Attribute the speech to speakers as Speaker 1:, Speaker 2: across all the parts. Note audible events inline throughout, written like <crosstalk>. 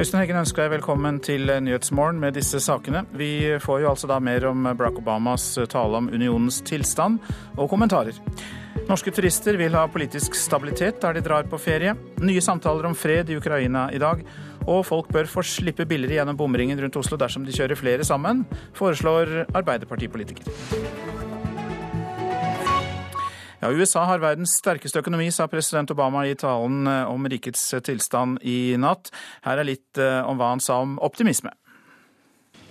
Speaker 1: Øystein Heggen ønsker deg velkommen til Nyhetsmorgen med disse sakene. Vi får jo altså da mer om Barack Obamas tale om unionens tilstand og kommentarer. Norske turister vil ha politisk stabilitet der de drar på ferie. Nye samtaler om fred i Ukraina i dag. Og folk bør få slippe billigere gjennom bomringen rundt Oslo dersom de kjører flere sammen, foreslår Arbeiderpartipolitiker. Ja, USA har verdens sterkeste økonomi, sa president Obama i talen eh, om rikets tilstand i natt. Her er litt eh, om hva han sa om optimisme.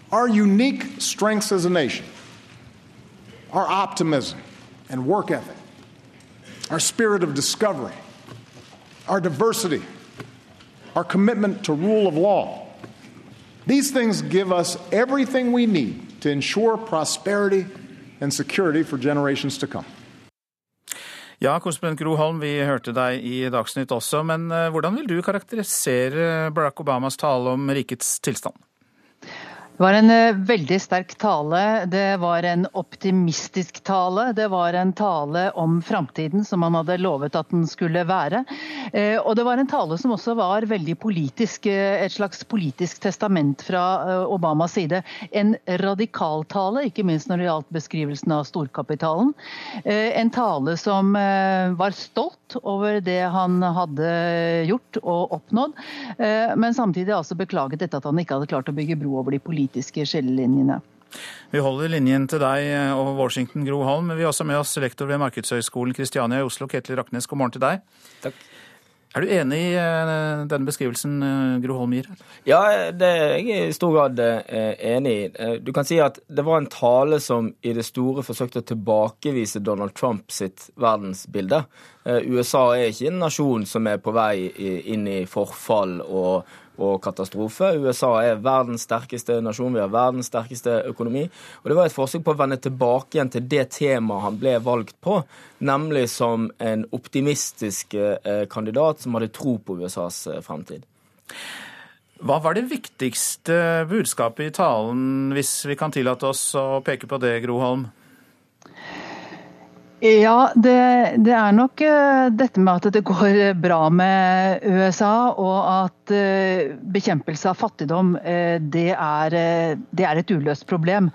Speaker 2: Our unique strengths as a nation, our optimism and work ethic, our spirit of discovery, our diversity, our commitment to rule of law. These things give us everything we need to ensure prosperity and security for generations to come.
Speaker 1: Ja, korrespondent Gro Holm, vi hørte deg i Dagsnytt også, men eh, hvordan vil du karakterisere Barack Obamas tale om rikets tilstand?
Speaker 3: Det var en eh, veldig sterk tale. Det var en optimistisk tale. Det var en tale om framtiden som han hadde lovet at den skulle være. Eh, og det var en tale som også var veldig politisk. Eh, et slags politisk testament fra Obamas side. En radikal tale, ikke minst når det gjaldt beskrivelsen av storkapitalen. En tale som var stolt over det han hadde gjort og oppnådd, men samtidig altså beklaget dette at han ikke hadde klart å bygge bro over de politiske politiske skillelinjene.
Speaker 1: Vi holder linjen til deg og Washington, Gro Holm. Men vi har også med oss lektor ved Markedshøgskolen Kristiania i Oslo, Ketil Raknes. God morgen til deg.
Speaker 4: Takk.
Speaker 1: Er du enig i eh, denne beskrivelsen eh, Gro Holm gir?
Speaker 4: Ja, det er jeg i stor grad eh, enig i. Du kan si at det var en tale som i det store forsøkte å tilbakevise Donald Trump sitt verdensbilde. USA er ikke en nasjon som er på vei inn i forfall og og katastrofe. USA er verdens sterkeste nasjon, vi har verdens sterkeste økonomi. Og det var et forsøk på å vende tilbake igjen til det temaet han ble valgt på, nemlig som en optimistisk eh, kandidat som hadde tro på USAs eh, fremtid.
Speaker 1: Hva var det viktigste budskapet i talen, hvis vi kan tillate oss å peke på det, Gro Holm?
Speaker 3: Ja, det, det, er nok uh, dette med at det går bra med USA, og at uh, bekjempelse av fattigdom uh, det, er, det, er, et uløst problem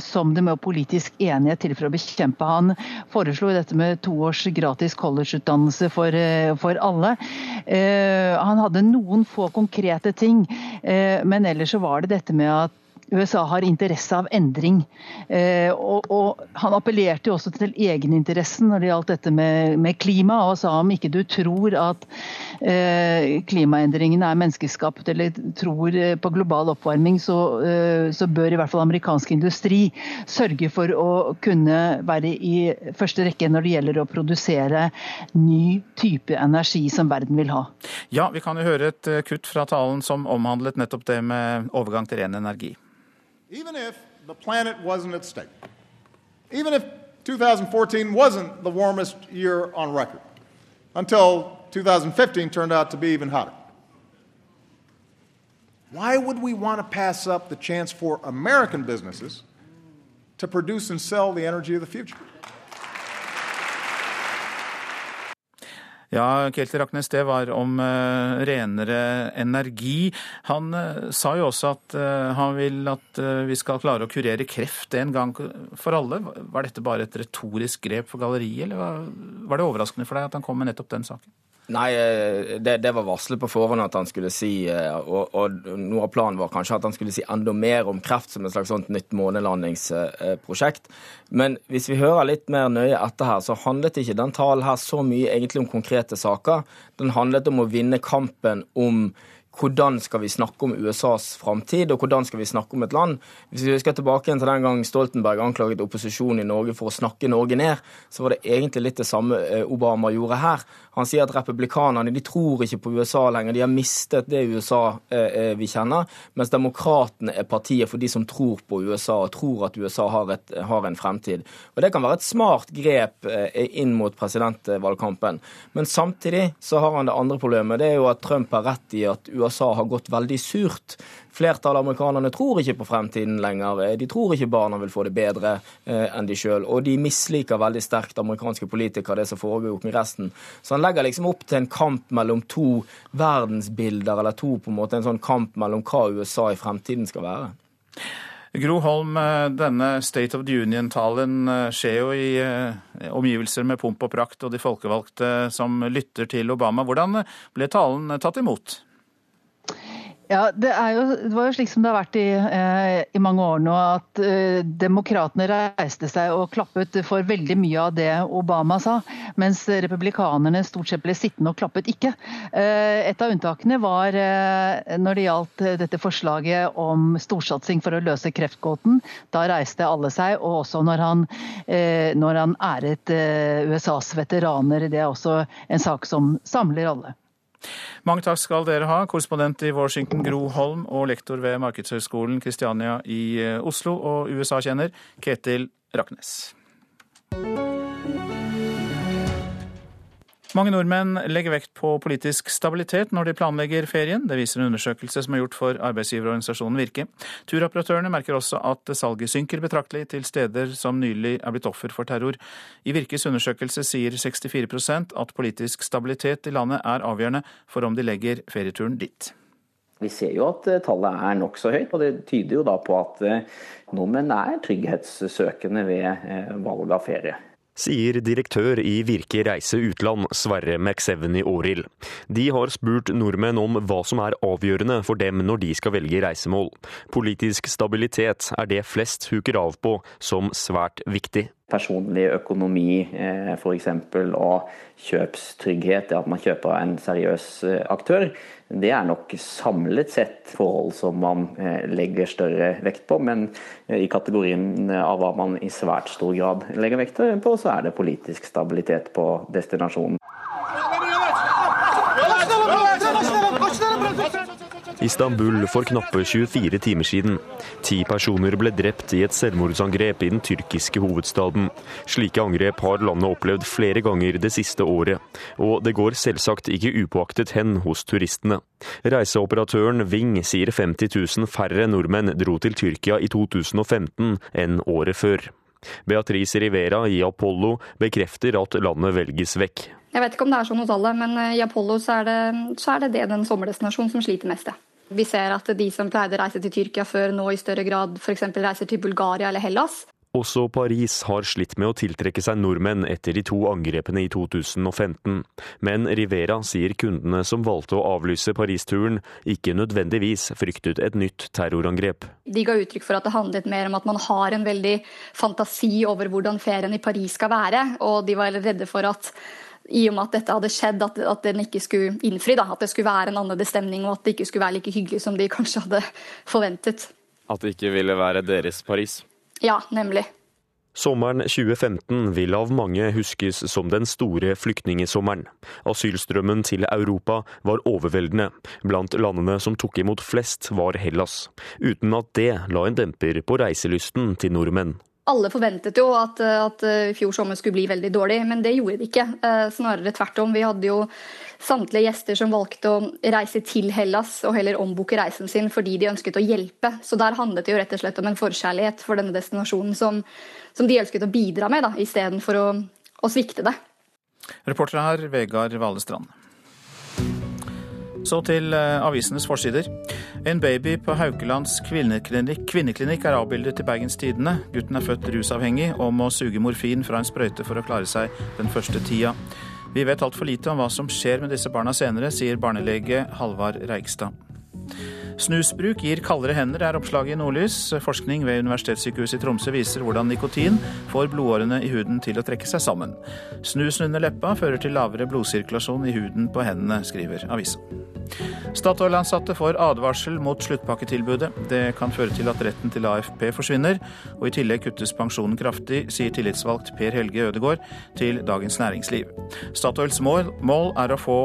Speaker 3: som det må politisk enighet til for å bekjempe. Han foreslo dette med to års gratis collegeutdannelse for, for alle. Han hadde noen få konkrete ting, men ellers så var det dette med at USA har interesse av endring. Eh, og, og, Han appellerte jo også til egeninteressen når det gjaldt dette med, med, klima, og sa om ikke du tror at eh, klimaendringene er menneskeskapt eller tror eh, på global oppvarming, så, eh, så, bør i hvert fall amerikansk industri sørge for å kunne være i første rekke når det gjelder å produsere ny type energi som verden vil ha.
Speaker 1: Ja, vi kan jo høre et eh, kutt fra talen som omhandlet nettopp det med overgang til ren energi.
Speaker 2: Even if the planet wasn't at stake, even if 2014 wasn't the warmest year on record, until 2015 turned out to be even hotter. Why would we want to pass up the chance for American businesses to produce and sell the energy of the future?
Speaker 1: Ja, Ketil Raknes, det var om uh, renere energi. Han uh, sa jo også at uh, han vil at vi skal klare å kurere kreft en gang for alle. Var dette bare et retorisk grep for galleriet, eller var det overraskende for deg at han kom med nettopp den saken?
Speaker 4: Nei, eh, det, det, var varslet på forhånd at han skulle si, eh, og, og, noe av planen var kanskje at han skulle si enda mer om kreft som et slags sånt nytt månelandingsprosjekt. Men hvis vi hører litt mer nøye etter her, så handlet ikke den talen her så mye egentlig om konkrete saker. Den handlet om å vinne kampen om hvordan skal vi snakke om USAs framtid, og hvordan skal vi snakke om et land? Hvis vi husker tilbake til den gang Stoltenberg anklaget opposisjonen i Norge for å snakke Norge ned, så var det egentlig litt det samme eh, Obama gjorde her. Han sier at republikanerne de tror ikke på USA lenger, de har mistet det USA eh, eh, vi kjenner, mens demokratene er partiet for de som tror på USA og tror at USA har, et, har en fremtid. Og Det kan være et smart grep inn mot presidentvalgkampen. Men samtidig så har han det andre problemet. Det er jo at Trump har rett i at USA USA har gått veldig surt. Flertallet av amerikanerne tror ikke på fremtiden lenger. De tror ikke barna vil få det bedre enn de sjøl. Og de misliker veldig sterkt amerikanske politikere, det som foregår i resten. Så han legger liksom opp til en kamp mellom to verdensbilder, eller to på en måte en sånn kamp mellom hva USA i fremtiden skal være.
Speaker 1: Gro Holm, eh, denne State of the Union-talen eh, skjer jo i eh, omgivelser med pomp og prakt, og de folkevalgte som lytter til Obama. Hvordan ble talen tatt imot?
Speaker 5: Ja, det, jo, det, var jo slik som det har vært i, eh, i mange år nå, at eh, demokratene reiste seg og klappet for veldig mye av det Obama sa, mens republikanerne stort sett ble sittende og klappet ikke. Eh, et av unntakene var eh, når det gjaldt dette forslaget om storsatsing for å løse kreftgåten. Da reiste alle seg, og også når han, eh, når han æret eh, USAs veteraner. Det er også en sak som samler alle.
Speaker 1: Mange takk skal dere ha, korrespondent i Washington Gro Holm og lektor ved Markedshøgskolen Kristiania i eh, Oslo og USA-kjenner Ketil Raknes. Mange nordmenn legger vekt på politisk stabilitet når de planlegger ferien. Det viser en undersøkelse som er gjort for arbeidsgiverorganisasjonen Virke. Turoperatørene merker også at salget synker betraktelig til steder som nylig er blitt offer for terror. I Virkes undersøkelse sier 64% at politisk stabilitet i landet er avgjørende for om de legger ferieturen dit.
Speaker 6: Vi ser jo at eh, tallet er nokså høyt, og det tyder jo da på at eh, nordmenn er trygghetssøkende ved eh, valg av ferie
Speaker 7: sier direktør i Virke reise utland, Sverre McSeveny Aarild. De har spurt nordmenn om hva som er avgjørende for dem når de skal velge reisemål. Politisk stabilitet er det flest huker av på som svært viktig
Speaker 6: personlig økonomi eh, f.eks. og kjøpstrygghet, det at man kjøper en seriøs eh, aktør, det er nok samlet sett forhold som man eh, legger større vekt på. Men i kategorien av hva man i svært stor grad legger vekt på, så er det politisk stabilitet på destinasjonen.
Speaker 7: Istanbul for knappe 24 timer siden. Ti personer ble drept i et selvmordsangrep i den tyrkiske hovedstaden. Slike angrep har landet opplevd flere ganger det siste året, og det går selvsagt ikke upåaktet hen hos turistene. Reiseoperatøren Ving sier 50 000 færre nordmenn dro til Tyrkia i 2015 enn året før. Beatrice Rivera i Apollo bekrefter at landet velges vekk.
Speaker 8: Jeg vet ikke om det er sånn hos alle, men i Apollo så er det, så er det, det den sommerdestinasjonen som sliter mest. Ja. Vi ser at de som pleide å reise til Tyrkia før, nå i større grad f.eks. reiser til Bulgaria eller Hellas.
Speaker 7: Også Paris har slitt med å tiltrekke seg nordmenn etter de to angrepene i 2015. Men Rivera sier kundene som valgte å avlyse Paris-turen, ikke nødvendigvis fryktet et nytt terrorangrep.
Speaker 8: De ga uttrykk for at det handlet mer om at man har en veldig fantasi over hvordan ferien i Paris skal være, og de var redde for at i og med at dette hadde skjedd, at, at den ikke skulle innfri. Da. At det skulle være en annerledes stemning, og at det ikke skulle være like hyggelig som de kanskje hadde forventet.
Speaker 9: At det ikke ville være deres Paris?
Speaker 8: Ja, nemlig.
Speaker 7: Sommeren 2015 vil av mange huskes som den store flyktningsommeren. Asylstrømmen til Europa var overveldende. Blant landene som tok imot flest, var Hellas. Uten at det la en demper på reiselysten til nordmenn.
Speaker 8: Alle forventet jo at, at fjor sommer skulle bli veldig dårlig, men det gjorde det ikke. Eh, snarere tvert om. Vi hadde jo samtlige gjester som valgte å reise til Hellas og heller ombooke reisen sin fordi de ønsket å hjelpe. Så der handlet det jo rett og slett om en forkjærlighet for denne destinasjonen som, som de ønsket å bidra med, istedenfor å, å svikte det.
Speaker 1: Reporter her, Vegard Valestrand. Så til eh, avisenes forsider. En baby på Haukelands kvinneklinikk, kvinneklinikk er avbildet i Bergens Tidende. Gutten er født rusavhengig og må suge morfin fra en sprøyte for å klare seg den første tida. Vi vet altfor lite om hva som skjer med disse barna senere, sier barnelege Halvard Reigstad. Snusbruk gir kaldere hender, er oppslaget i Nordlys. Forskning ved Universitetssykehuset i Tromsø viser hvordan nikotin får blodårene i huden til å trekke seg sammen. Snusen under leppa fører til lavere blodsirkulasjon i huden på hendene, skriver avisa. Statoil-ansatte får advarsel mot sluttpakketilbudet. Det kan føre til at retten til AFP forsvinner, og i tillegg kuttes pensjonen kraftig, sier tillitsvalgt Per Helge Ødegård til Dagens Næringsliv. Statoils mål, mål er å få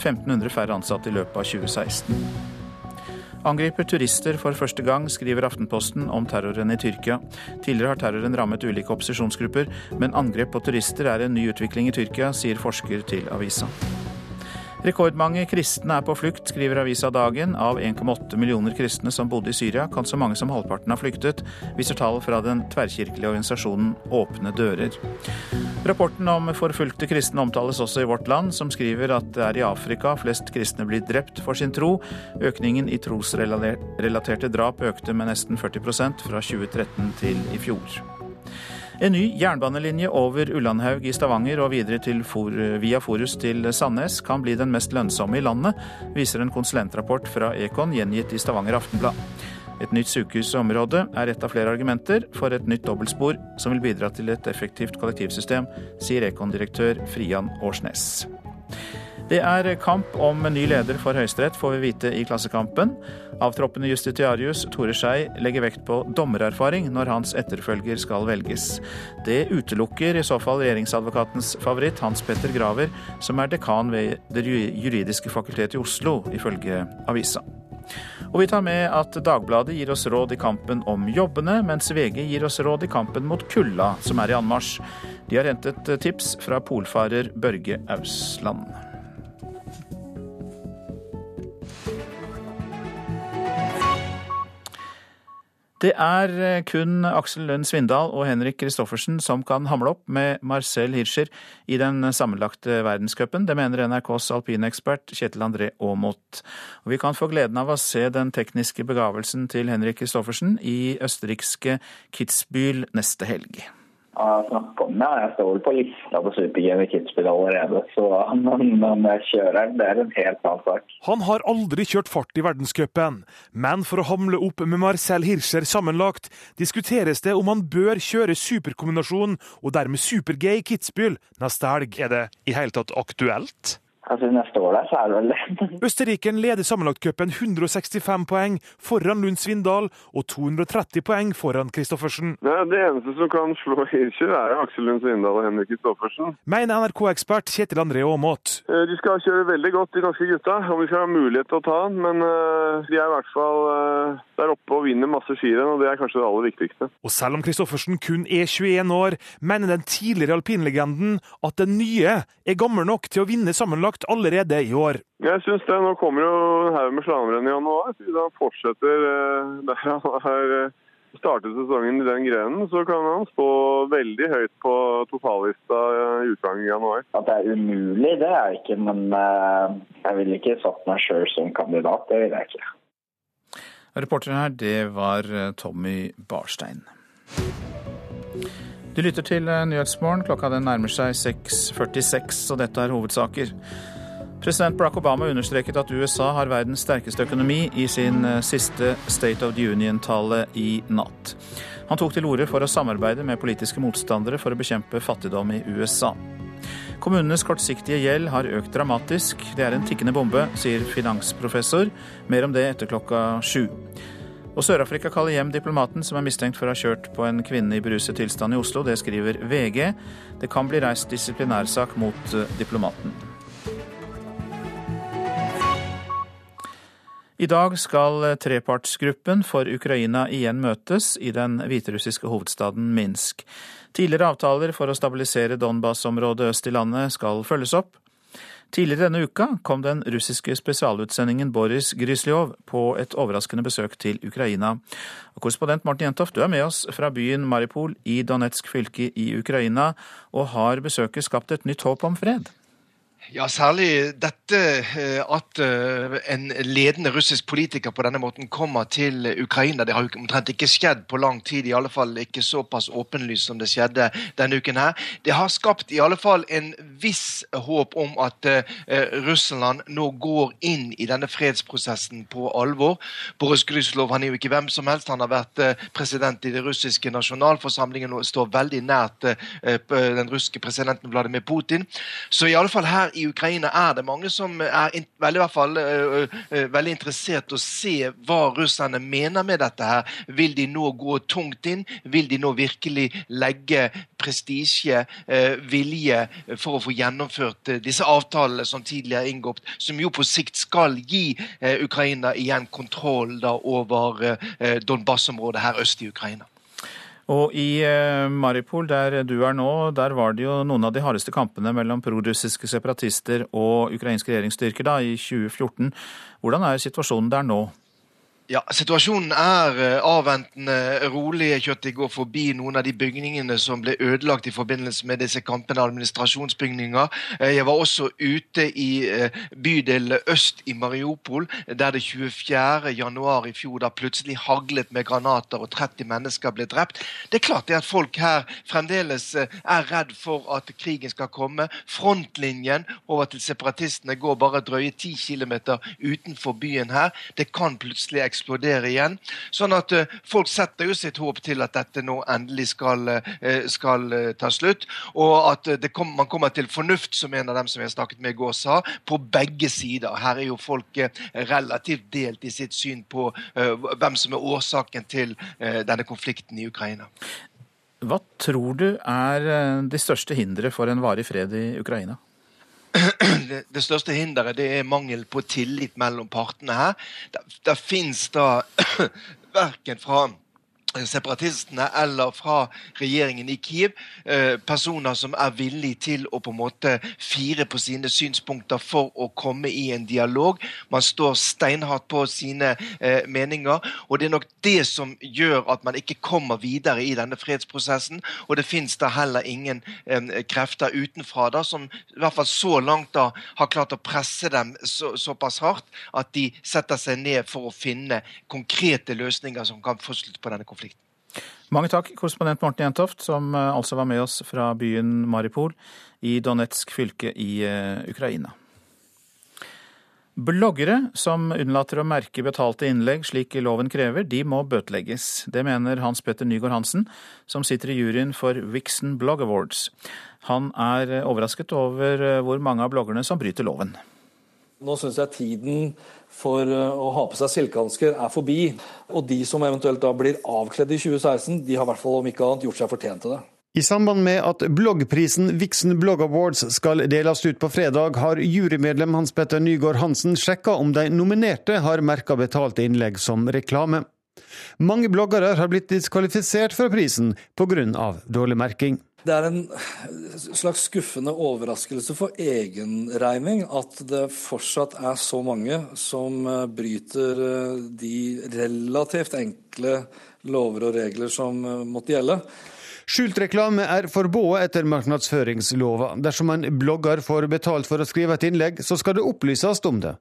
Speaker 1: 1500 færre ansatte i løpet av 2016 angriper turister for første gang, skriver Aftenposten om terroren i Tyrkia. Tidligere har terroren rammet ulike opposisjonsgrupper, men angrep på turister er en ny utvikling i Tyrkia, sier forsker til avisa. Rekordmange kristne er på flukt, skriver avisa Dagen. Av 1,8 millioner kristne som bodde i Syria, kan så mange som halvparten ha flyktet, viser tall fra den tverrkirkelige organisasjonen Åpne dører. Rapporten om forfulgte kristne omtales også i Vårt Land, som skriver at det er i Afrika flest kristne blir drept for sin tro. Økningen i trosrelaterte drap økte med nesten 40% fra 2013 til i fjor. En ny jernbanelinje over Ullandhaug i Stavanger og videre For, via Forus til Sandnes kan bli den mest lønnsomme i landet, viser en konsulentrapport fra Ekon gjengitt i Stavanger Aftenblad. Et nytt sykehusområde er et av flere argumenter for et nytt dobbeltspor som vil bidra til et effektivt kollektivsystem, sier Ekon-direktør Frian Årsnes. Det er kamp om ny leder for Høyesterett, får vi vite i Klassekampen. Avtroppende justitiarius Tore Skei legger vekt på dommererfaring når hans etterfølger skal velges. Det utelukker i så fall regjeringsadvokatens favoritt, Hans Petter Graver, som er dekan ved Det juridiske fakultet i Oslo, ifølge avisa. Og vi tar med at Dagbladet gir oss råd i kampen om jobbene, mens VG gir oss råd i kampen mot kulda, som er i anmarsj. De har hentet tips fra polfarer Børge Ausland. Det er eh, kun Aksel Lund Svindal og Henrik Kristoffersen som kan hamle opp med Marcel Hirscher i den sammenlagte verdenscupen. Det mener NRKs alpinekspert Kjetil André Aamodt. Vi kan få gleden av å se den tekniske begavelsen til Henrik Kristoffersen i østerrikske Kitzbühel neste helg
Speaker 10: snakke om det. Jeg står vel på lista på Super-G i Kitzbühel allerede, så <laughs> men, jeg kjører det er en helt annen sak.
Speaker 11: Han har aldri kjørt fart i verdenscupen, men for å hamle opp med Marcel Hirscher sammenlagt, diskuteres det om han bør kjøre superkombinasjon og dermed Super-G i Kitzbühel neste helg. Er det i hele tatt aktuelt?
Speaker 10: Altså Neste år der, så er det vel <laughs>
Speaker 11: Østerrikeren leder sammenlagtcupen 165 poeng foran Lund Svindal og 230 poeng foran Kristoffersen.
Speaker 12: Det, det eneste som kan slå Hirscher, er Aksel Lund Svindal og Henrik Kristoffersen.
Speaker 11: Mener NRK-ekspert Kjetil André Aamodt.
Speaker 12: Eh, de skal kjøre veldig godt, de norske gutta, om de skal ha mulighet til å ta den. Men uh, de er i hvert fall uh, der oppe og vinner masse skirenn, og det er kanskje det aller viktigste.
Speaker 11: Og selv om Kristoffersen kun er 21 år, mener den tidligere alpinlegenden at den nye er gammel nok til å vinne sammenlagt økt allerede i år.
Speaker 12: Jeg syns det. Nå kommer jo en haug med slalåmrenn i januar. Siden han fortsetter eh, der han har eh, startet sesongen i den grenen, så kan han stå veldig høyt på totallista i utgangen i januar.
Speaker 10: At det er umulig, det er ikke, men eh, jeg ville ikke satt meg sjøl som kandidat. Det vil jeg ikke.
Speaker 1: Reporter her, det var Tommy Barstein. Du lytter til Nyhetsmorgen. Klokka den nærmer seg 6.46, og dette er hovedsaker. President Barack Obama understreket at USA har verdens sterkeste økonomi i sin eh, siste State of the Union-tale i natt. Han tok til orde for å samarbeide med politiske motstandere for å bekjempe fattigdom i USA. Kommunenes kortsiktige gjeld har økt dramatisk. Det er en tikkende bombe, sier finansprofessor. Mer om det etter klokka sju. Og Sør-Afrika kaller hjem diplomaten som er mistenkt for å ha kjørt på en kvinne i beruset tilstand i Oslo. Det skriver VG. Det kan bli reist disiplinærsak mot eh, diplomaten. I dag skal eh, trepartsgruppen for Ukraina igjen møtes i den hviterussiske hovedstaden Minsk. Tidligere avtaler for å stabilisere Donbas-området øst i landet skal følges opp. Tidligere denne uka kom den russiske spesialutsendingen Boris Grislyov på et overraskende besøk til Ukraina. Korrespondent Martin Jentoft, du er med oss fra byen Maripol i Donetsk fylke i Ukraina, og har besøket skapt et nytt håp om fred?
Speaker 13: Ja, særlig dette eh, at eh, en ledende russisk politiker på denne måten kommer til Ukraina. Det har jo omtrent ikke skjedd på lang tid, i alle fall ikke såpass åpenlyst som det skjedde denne uken. her. Det har skapt i alle fall en viss håp om at uh, Russland nå går inn i denne fredsprosessen på alvor. Boris Gryslov han er jo ikke hvem som helst. Han har vært president i den russiske nasjonalforsamlingen og står veldig nært den russiske presidenten Vladimir Putin. Så i alle fall her i Ukraina er det mange som er veldig, hvert fall, veldig interessert i å se hva russerne mener med dette. her. Vil de nå gå tungt inn? Vil de nå virkelig legge prestisje, vilje, for å få gjennomført disse avtalene som tidligere er inngått, som jo på sikt skal gi Ukraina igjen kontroll da over Donbas-området her øst i Ukraina?
Speaker 1: Og i eh, Maripol, der du er nå, der var det jo noen av de hardeste kampene mellom prorussiske separatister og ukrainske regjeringsstyrker da, i 2014. Hvordan er situasjonen der nå?
Speaker 13: Ja, Situasjonen er eh, avventende rolig. Jeg kjørte i går forbi noen av de bygningene som ble ødelagt i forbindelse med disse kampene, administrasjonsbygninger. Eh, jeg var også ute i eh, bydel øst i Mariupol, der det 24. januar i fjor da plutselig haglet med granater og 30 mennesker ble drept. Det er klart det at folk her fremdeles er redd for at krigen skal komme. Frontlinjen over til separatistene går bare drøye 10 km utenfor byen her. Det kan plutselig eksplodere eksplodere igjen. Sånn at uh, folk setter jo sitt håp til at dette nå endelig skal, uh, skal uh, ta slutt. Og at kom, man kommer til fornuft, som en av dem som jeg snakket med i går sa, på begge sider. Her er jo folk relativt delt i sitt syn på hvem som er årsaken til denne konflikten i Ukraina.
Speaker 1: Hva tror du er de største hindre for en varig fred i Ukraina? <clears throat>
Speaker 13: det, største hinderet det er mangel på tillit mellom partene her. Det, det fins da <clears throat> verken fra separatistene eller fra regjeringen i Kiev. Eh, personer som er villige til å på en måte fire på sine synspunkter for å komme i en dialog. Man står steinhardt på sine eh, meninger. Og det er nok det som gjør at man ikke kommer videre i denne fredsprosessen. Og det fins da heller ingen eh, krefter utenfra da, som i hvert fall så langt da har klart å presse dem så, såpass hardt at de setter seg ned for å finne konkrete løsninger som kan få slutt på denne konflikten.
Speaker 1: Mange takk, korrespondent Morten Jentoft, som eh, altså var med oss fra byen Maripol i Donetsk fylke i eh, Ukraina. Bloggere som unnlater å merke betalte innlegg slik loven krever, de må bøtelegges. Det mener Hans Petter Nygaard Hansen, som sitter i juryen for Vixen Blog Awards. Han er overrasket over eh, hvor mange av bloggerne som bryter loven.
Speaker 14: Nå syns jeg tiden for eh, å ha på seg silkehansker er forbi. Og de som eventuelt da blir avkledd i 2016, de har i hvert fall om ikke annet gjort seg fortjent til det.
Speaker 15: I samband med at bloggprisen Vixen Blog Awards skal deles ut på fredag, har jurymedlem Hans Petter Nygaard Hansen sjekka om de nominerte har merka betalte innlegg som reklame. Mange bloggere har blitt diskvalifisert fra prisen pga. dårlig merking.
Speaker 14: Det er en slags skuffende overraskelse for egenregning at det fortsatt er så mange som eh, bryter eh, de relativt enkle lover og regler som eh, måtte gjelde.
Speaker 15: Skjult reklame er forbudt etter markedsføringslova. Dersom en blogger får betalt for å skrive et innlegg, så skal det opplyses om det.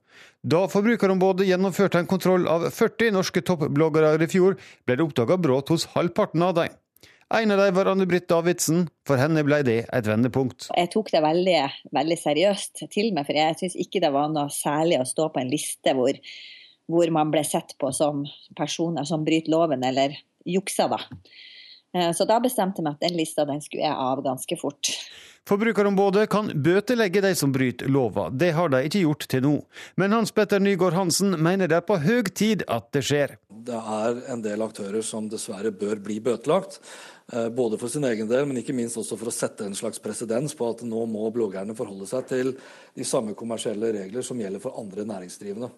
Speaker 15: Da Forbrukerombudet gjennomførte en kontroll av 40 norske toppbloggere i fjor, ble det oppdaga brudd hos halvparten av dem. En av dem var Anne-Britt Davidsen. For henne ble det et vendepunkt.
Speaker 16: Jeg tok det veldig, veldig seriøst til meg, for jeg syns ikke det var noe særlig å stå på en liste hvor, hvor man ble sett på som personer som bryter loven eller jukser, da. Eh, så da bestemte jeg meg at den lista den skulle jeg av ganske fort.
Speaker 15: Forbrukerombudet kan bøtelegge de som bryter lova. Det har de ikke gjort til nå. Men Hans Petter Nygaard Hansen mener det er på høy tid at det skjer.
Speaker 14: Det er en del aktører som dessverre bør bli bøtelagt. Eh, både for sin egen del, men ikke minst også for å sette en slags presedens på at nå må bloggerne forholde seg til de samme kommersielle regler som gjelder for andre næringsdrivende.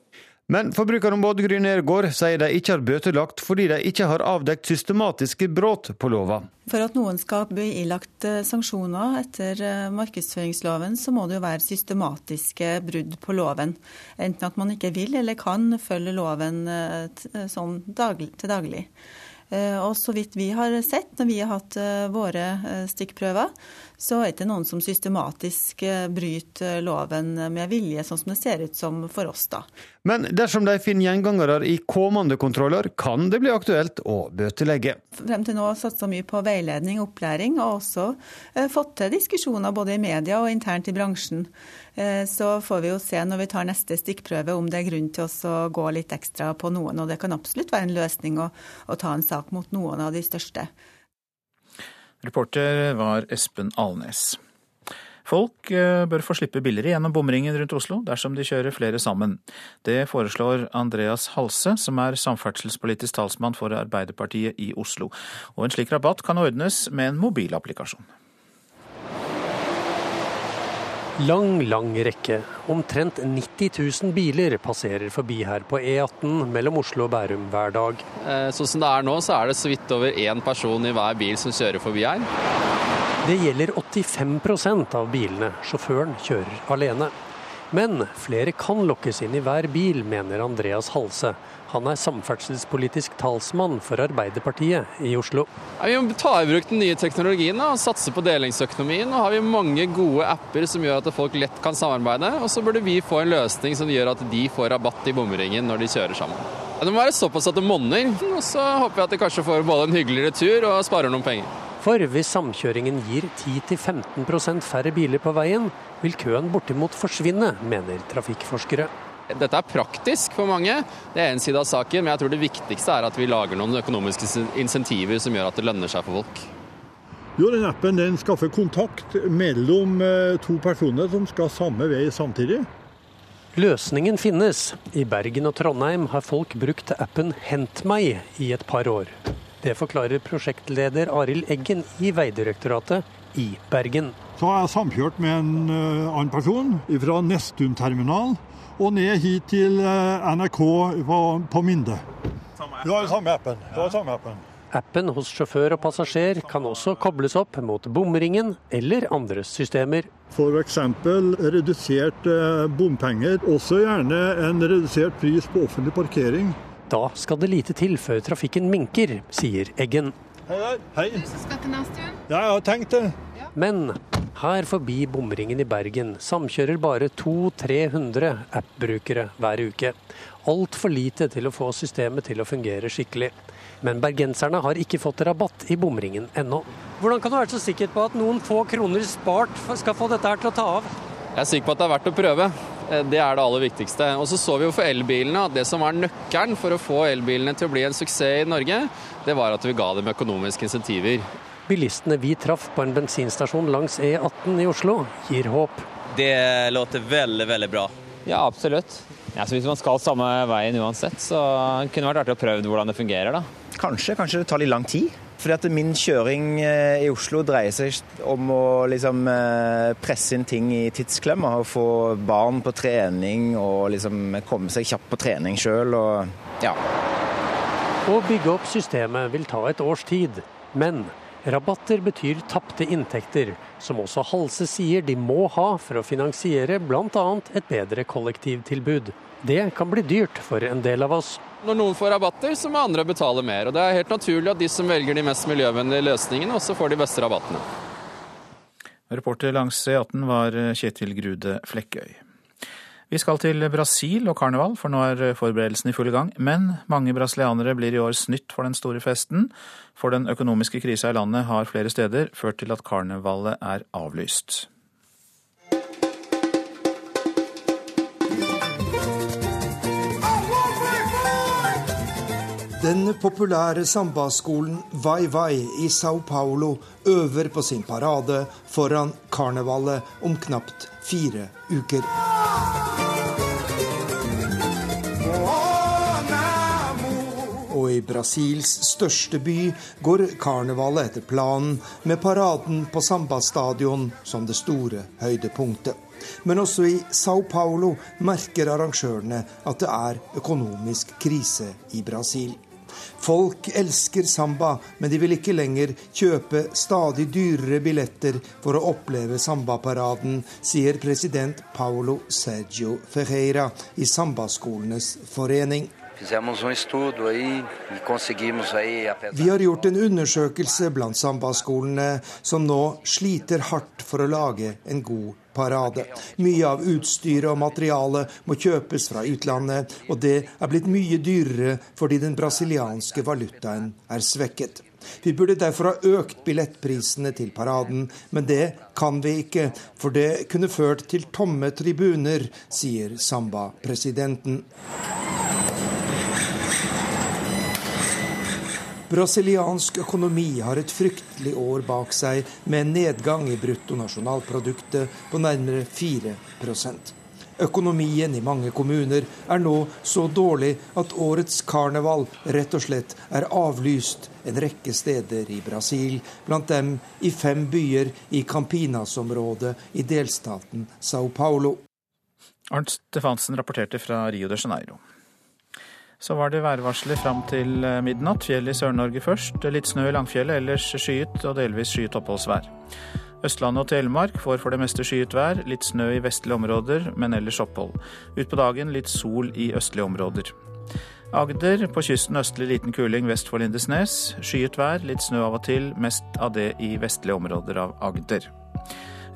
Speaker 15: Men Forbrukerombudet Gry Nergård sier de ikke har bøtelagt fordi de ikke har avdekt systematiske brudd på lova.
Speaker 17: For at noen skal bli ilagt eh, sanksjoner etter eh, markedsføringsloven, så må det jo være systematiske brudd på loven. Enten at man ikke vil eller kan følge loven sånn daglig, til daglig. Eh, og så vidt vi har sett når vi har hatt eh, våre eh, stikkprøver, så er det ikke noen som systematisk bryter loven med vilje, sånn som det ser ut som for oss, da.
Speaker 15: Men dersom de finner gjengangere i kommende kontroller, kan det bli aktuelt å bøtelegge.
Speaker 17: Frem til nå har satsa mye på veiledning og opplæring, og også fått til diskusjoner både i media og internt i bransjen. Eh, så får vi jo se når vi tar neste stikkprøve om det er grunn til å gå litt ekstra på noen. Og det kan absolutt være en løsning å, å ta en sak mot noen av de største.
Speaker 1: Reporter var Espen Alnes. Folk eh, bør få slippe billigere gjennom bomringen rundt Oslo dersom de kjører flere sammen. Det foreslår Andreas Halse, som er samferdselspolitisk talsmann for Arbeiderpartiet i Oslo. Og en slik rabatt kan ordnes med en mobilapplikasjon.
Speaker 18: Lang, lang rekke Omtrent 90 000 biler passerer forbi her på E18 mellom Oslo og Bærum hver dag.
Speaker 19: Sånn som det er nå, så er det så vidt over én person i hver bil som kjører forbi her.
Speaker 18: Det gjelder 85% av bilene. Sjåføren kjører alene. Men flere kan lokkes inn i hver bil, mener Andreas Halse. Han er samferdselspolitisk talsmann for Arbeiderpartiet i Oslo.
Speaker 19: Vi må ta i bruk den nye teknologien og satse på delingsøkonomien. Nå har vi mange gode apper som gjør at folk lett kan samarbeide. Og så burde vi få en løsning som gjør at de får rabatt i bomringen når de kjører sammen. Det må være såpass at det monner. Og så håper jeg at de kanskje får både en hyggeligere tur og sparer noen penger.
Speaker 18: For hvis samkjøringen gir 10-15% færre biler på veien, vil køen bortimot forsvinne, mener trafikkforskere.
Speaker 19: Dette er praktisk for mange, det er en side av saken, men jeg tror det viktigste er at vi lager noen økonomiske insentiver som gjør at det lønner seg for folk.
Speaker 20: Jo, den Appen den skaffer kontakt mellom eh, to personer som skal samme vei samtidig.
Speaker 18: Løsningen finnes. I Bergen og Trondheim har folk brukt appen Hent meg i et par år. Det forklarer prosjektleder Arild Eggen i Vegdirektoratet i Bergen.
Speaker 20: Så har jeg samkjørt med en uh, annen person fra Nesttun terminal og ned hit til eh, NRK på, på Minde. Du har jo samme appen. Du har samme appen.
Speaker 18: Appen hos sjåfør og passasjer kan også kobles opp mot bomringen eller andre systemer.
Speaker 20: F.eks. redusert eh, bompenger, også gjerne en redusert pris på offentlig parkering.
Speaker 18: Da skal det lite til før trafikken minker, sier Eggen.
Speaker 20: Hei der. Hei. Du skal til Nesttun? Ja, jeg har tenkt det.
Speaker 18: Men her forbi bomringen i Bergen samkjører bare 200-300 app-brukere hver uke. Altfor lite til å få systemet til å fungere skikkelig. Men bergenserne har ikke fått rabatt i bomringen ennå. Hvordan kan du være så sikker på at noen få kroner spart skal få dette her til å ta av?
Speaker 19: Jeg er sikker på at det er verdt å prøve. Eh, det er det aller viktigste. Og så så vi jo for elbilene at det som var nøkkelen for å få elbilene til å bli en suksess i Norge, det var at vi ga dem økonomiske insentiver.
Speaker 18: Bilistene vi traff på en bensinstasjon langs E18 i Oslo, gir håp.
Speaker 21: Det låter veldig, veldig bra.
Speaker 22: Ja, absolutt. Ja, hvis man skal samme veien uansett, så kunne det vært artig å prøve hvordan det fungerer. da.
Speaker 23: Kanskje. Kanskje det tar litt lang tid. Fordi at Min kjøring eh, i Oslo dreier seg om å liksom eh, presse inn ting i tidsklemma. Og få barn på trening og liksom komme seg kjapt på trening sjøl. Ja.
Speaker 18: Å bygge opp systemet vil ta et års tid. Men Rabatter betyr tapte inntekter, som også Halse sier de må ha for å finansiere bl.a. et bedre kollektivtilbud. Det kan bli dyrt for en del av oss.
Speaker 19: Når noen får rabatter, så må andre betale mer. Og Det er helt naturlig at de som velger de mest miljøvennlige løsningene, også får de beste rabattene.
Speaker 1: Reporter langs E18 var Kjetil Grude Flekkøy. Vi skal til Brasil og karneval, for nå er forberedelsene i full gang. Men mange brasilianere blir i år snytt for den store festen. For den økonomiske krisa i landet har flere steder ført til at karnevalet er avlyst.
Speaker 24: Den populære sambaskolen Vai Vai i Sao Paulo øver på sin parade foran karnevalet om knapt fire uker. Og i Brasils største by går karnevalet etter planen, med paraden på Samba-stadion som det store høydepunktet. Men også i Sao Paulo merker arrangørene at det er økonomisk krise i Brasil. Folk elsker samba, men de vil ikke lenger kjøpe stadig dyrere billetter for å oppleve sambaparaden, sier president Paulo Sergio Ferreira i Sambaskolenes forening. E Vi har gjort en undersøkelse blant sambaskolene, som nå sliter hardt for å lage en god parade. Mye av utstyret og materialet må kjøpes fra utlandet, og det er blitt mye dyrere fordi den brasilianske valutaen er svekket. Vi burde derfor ha økt billettprisene til paraden, men det kan vi ikke, for det kunne ført til tomme tribuner, sier Samba-presidenten. Brasiliansk økonomi har et fryktelig år bak seg, med en nedgang i bruttonasjonalproduktet på nærmere 4% Økonomien i mange kommuner er nå så dårlig at årets karneval rett og slett er avlyst en rekke steder i Brasil, blant dem i fem byer i Campinas-området i delstaten Sao Paulo.
Speaker 1: Arnt Stefansen rapporterte fra Rio de Janeiro. Så var det værvarsler fram til eh, midnatt. Fjell i Sør-Norge først. Litt snø i Langfjellet, ellers skyet og delvis skyet oppholdsvær. Østlandet og Telemark får for det meste skyet vær. Litt snø i vestlige områder, men ellers opphold. Utpå dagen litt sol i østlige områder. Agder på kysten østlig liten kuling vest for Lindesnes. Skyet vær, litt snø av og til, mest av det i vestlige områder av Agder.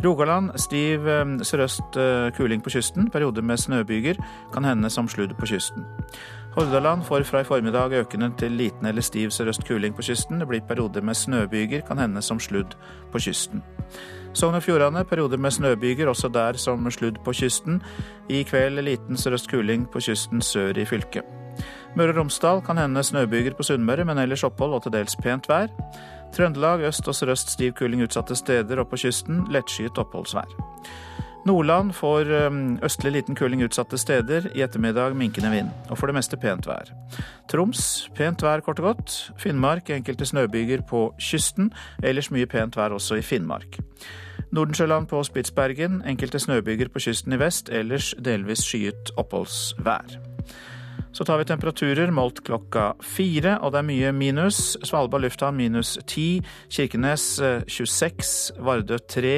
Speaker 1: Rogaland stiv eh, sørøst eh, kuling på kysten, perioder med snøbyger, kan hende som sludd på kysten. Hordaland får fra i formiddag økende til liten eller stiv sørøst kuling på kysten. Det blir perioder med snøbyger, kan hende som sludd på kysten. Sogn og Fjordane perioder med snøbyger, også der som sludd på kysten. I kveld liten sørøst kuling på kysten sør i fylket. Møre og Romsdal kan hende snøbyger på Sunnmøre, men ellers opphold og til dels pent vær. Trøndelag øst og sørøst stiv kuling utsatte steder, og på kysten lettskyet oppholdsvær. Nordland får østlig liten kuling utsatte steder, i ettermiddag minkende vind, og for det meste pent vær. Troms pent vær kort og godt. Finnmark enkelte snøbyger på kysten, ellers mye pent vær også i Finnmark. Nordensjøland på Spitsbergen enkelte snøbyger på kysten i vest, ellers delvis skyet oppholdsvær. Så tar vi temperaturer målt klokka fire, og det er mye minus. Svalbard lufthavn minus 10, Kirkenes 26, Vardø 3,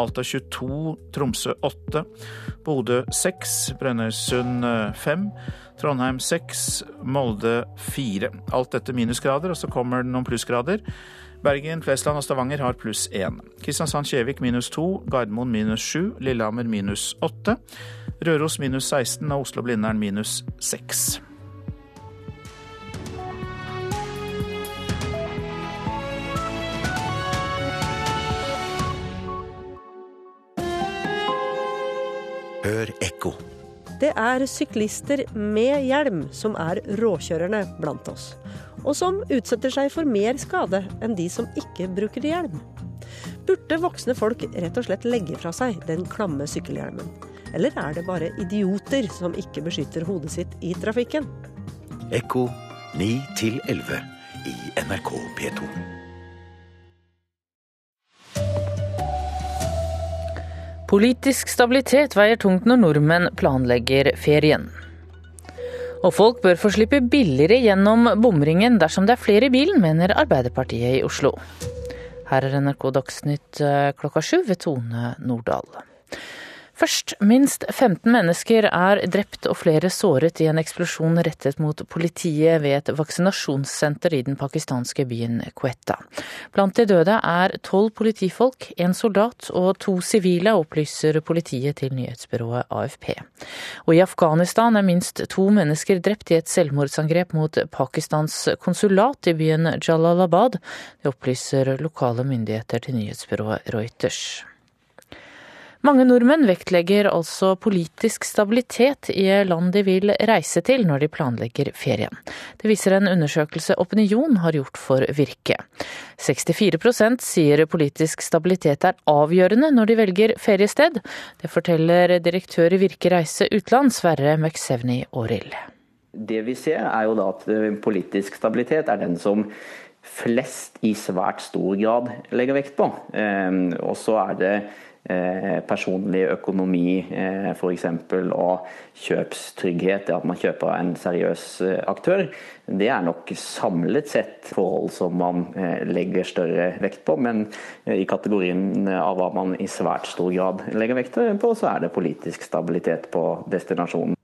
Speaker 1: Alta 22, Tromsø 8, Bodø 6, Brønnøysund 5, Trondheim 6, Molde 4. Alt dette minusgrader, og så kommer det noen plussgrader. Bergen, Flesland og Stavanger har pluss én. Kristiansand-Kjevik minus to, Gardermoen minus sju, Lillehammer minus åtte. Røros minus 16 og Oslo-Blindern minus seks.
Speaker 25: Hør ekko.
Speaker 26: Det er syklister med hjelm som er råkjørerne blant oss, og som utsetter seg for mer skade enn de som ikke bruker hjelm. Burde voksne folk rett og slett legge fra seg den klamme sykkelhjelmen? Eller er det bare idioter som ikke beskytter hodet sitt i trafikken?
Speaker 25: Ekko 9 11 i NRK P2.
Speaker 27: Politisk stabilitet veier tungt når nordmenn planlegger ferien. Og folk bør få slippe billigere gjennom bomringen dersom det er flere i bilen, mener Arbeiderpartiet i Oslo. Her er NRK Dagsnytt klokka sju ved Tone Nordahl. Først, minst 15 mennesker er drept og flere såret i en eksplosjon rettet mot politiet ved et vaksinasjonssenter i den pakistanske byen Quetta. Blant de døde er tolv politifolk, en soldat og to sivile, opplyser politiet til nyhetsbyrået AFP. Og i Afghanistan er minst to mennesker drept i et selvmordsangrep mot Pakistans konsulat i byen Jalalabad. Det opplyser lokale myndigheter til nyhetsbyrået Reuters. Mange nordmenn vektlegger altså politisk stabilitet i land de vil reise til når de planlegger ferien. Det viser en undersøkelse Opinion har gjort for Virke. 64% sier politisk stabilitet er avgjørende når de velger feriested. Det forteller direktør i Virke Reise Utland, Sverre McSevny Aarild.
Speaker 6: Det vi ser er jo da at politisk stabilitet er den som flest i svært stor grad legger vekt på. Og så er det personlig økonomi f.eks. og kjøpstrygghet, det at man kjøper en seriøs aktør, det er nok samlet sett forhold som man legger større vekt på. Men i kategorien av hva man i svært stor grad legger vekt på, så er det politisk stabilitet på destinasjonen.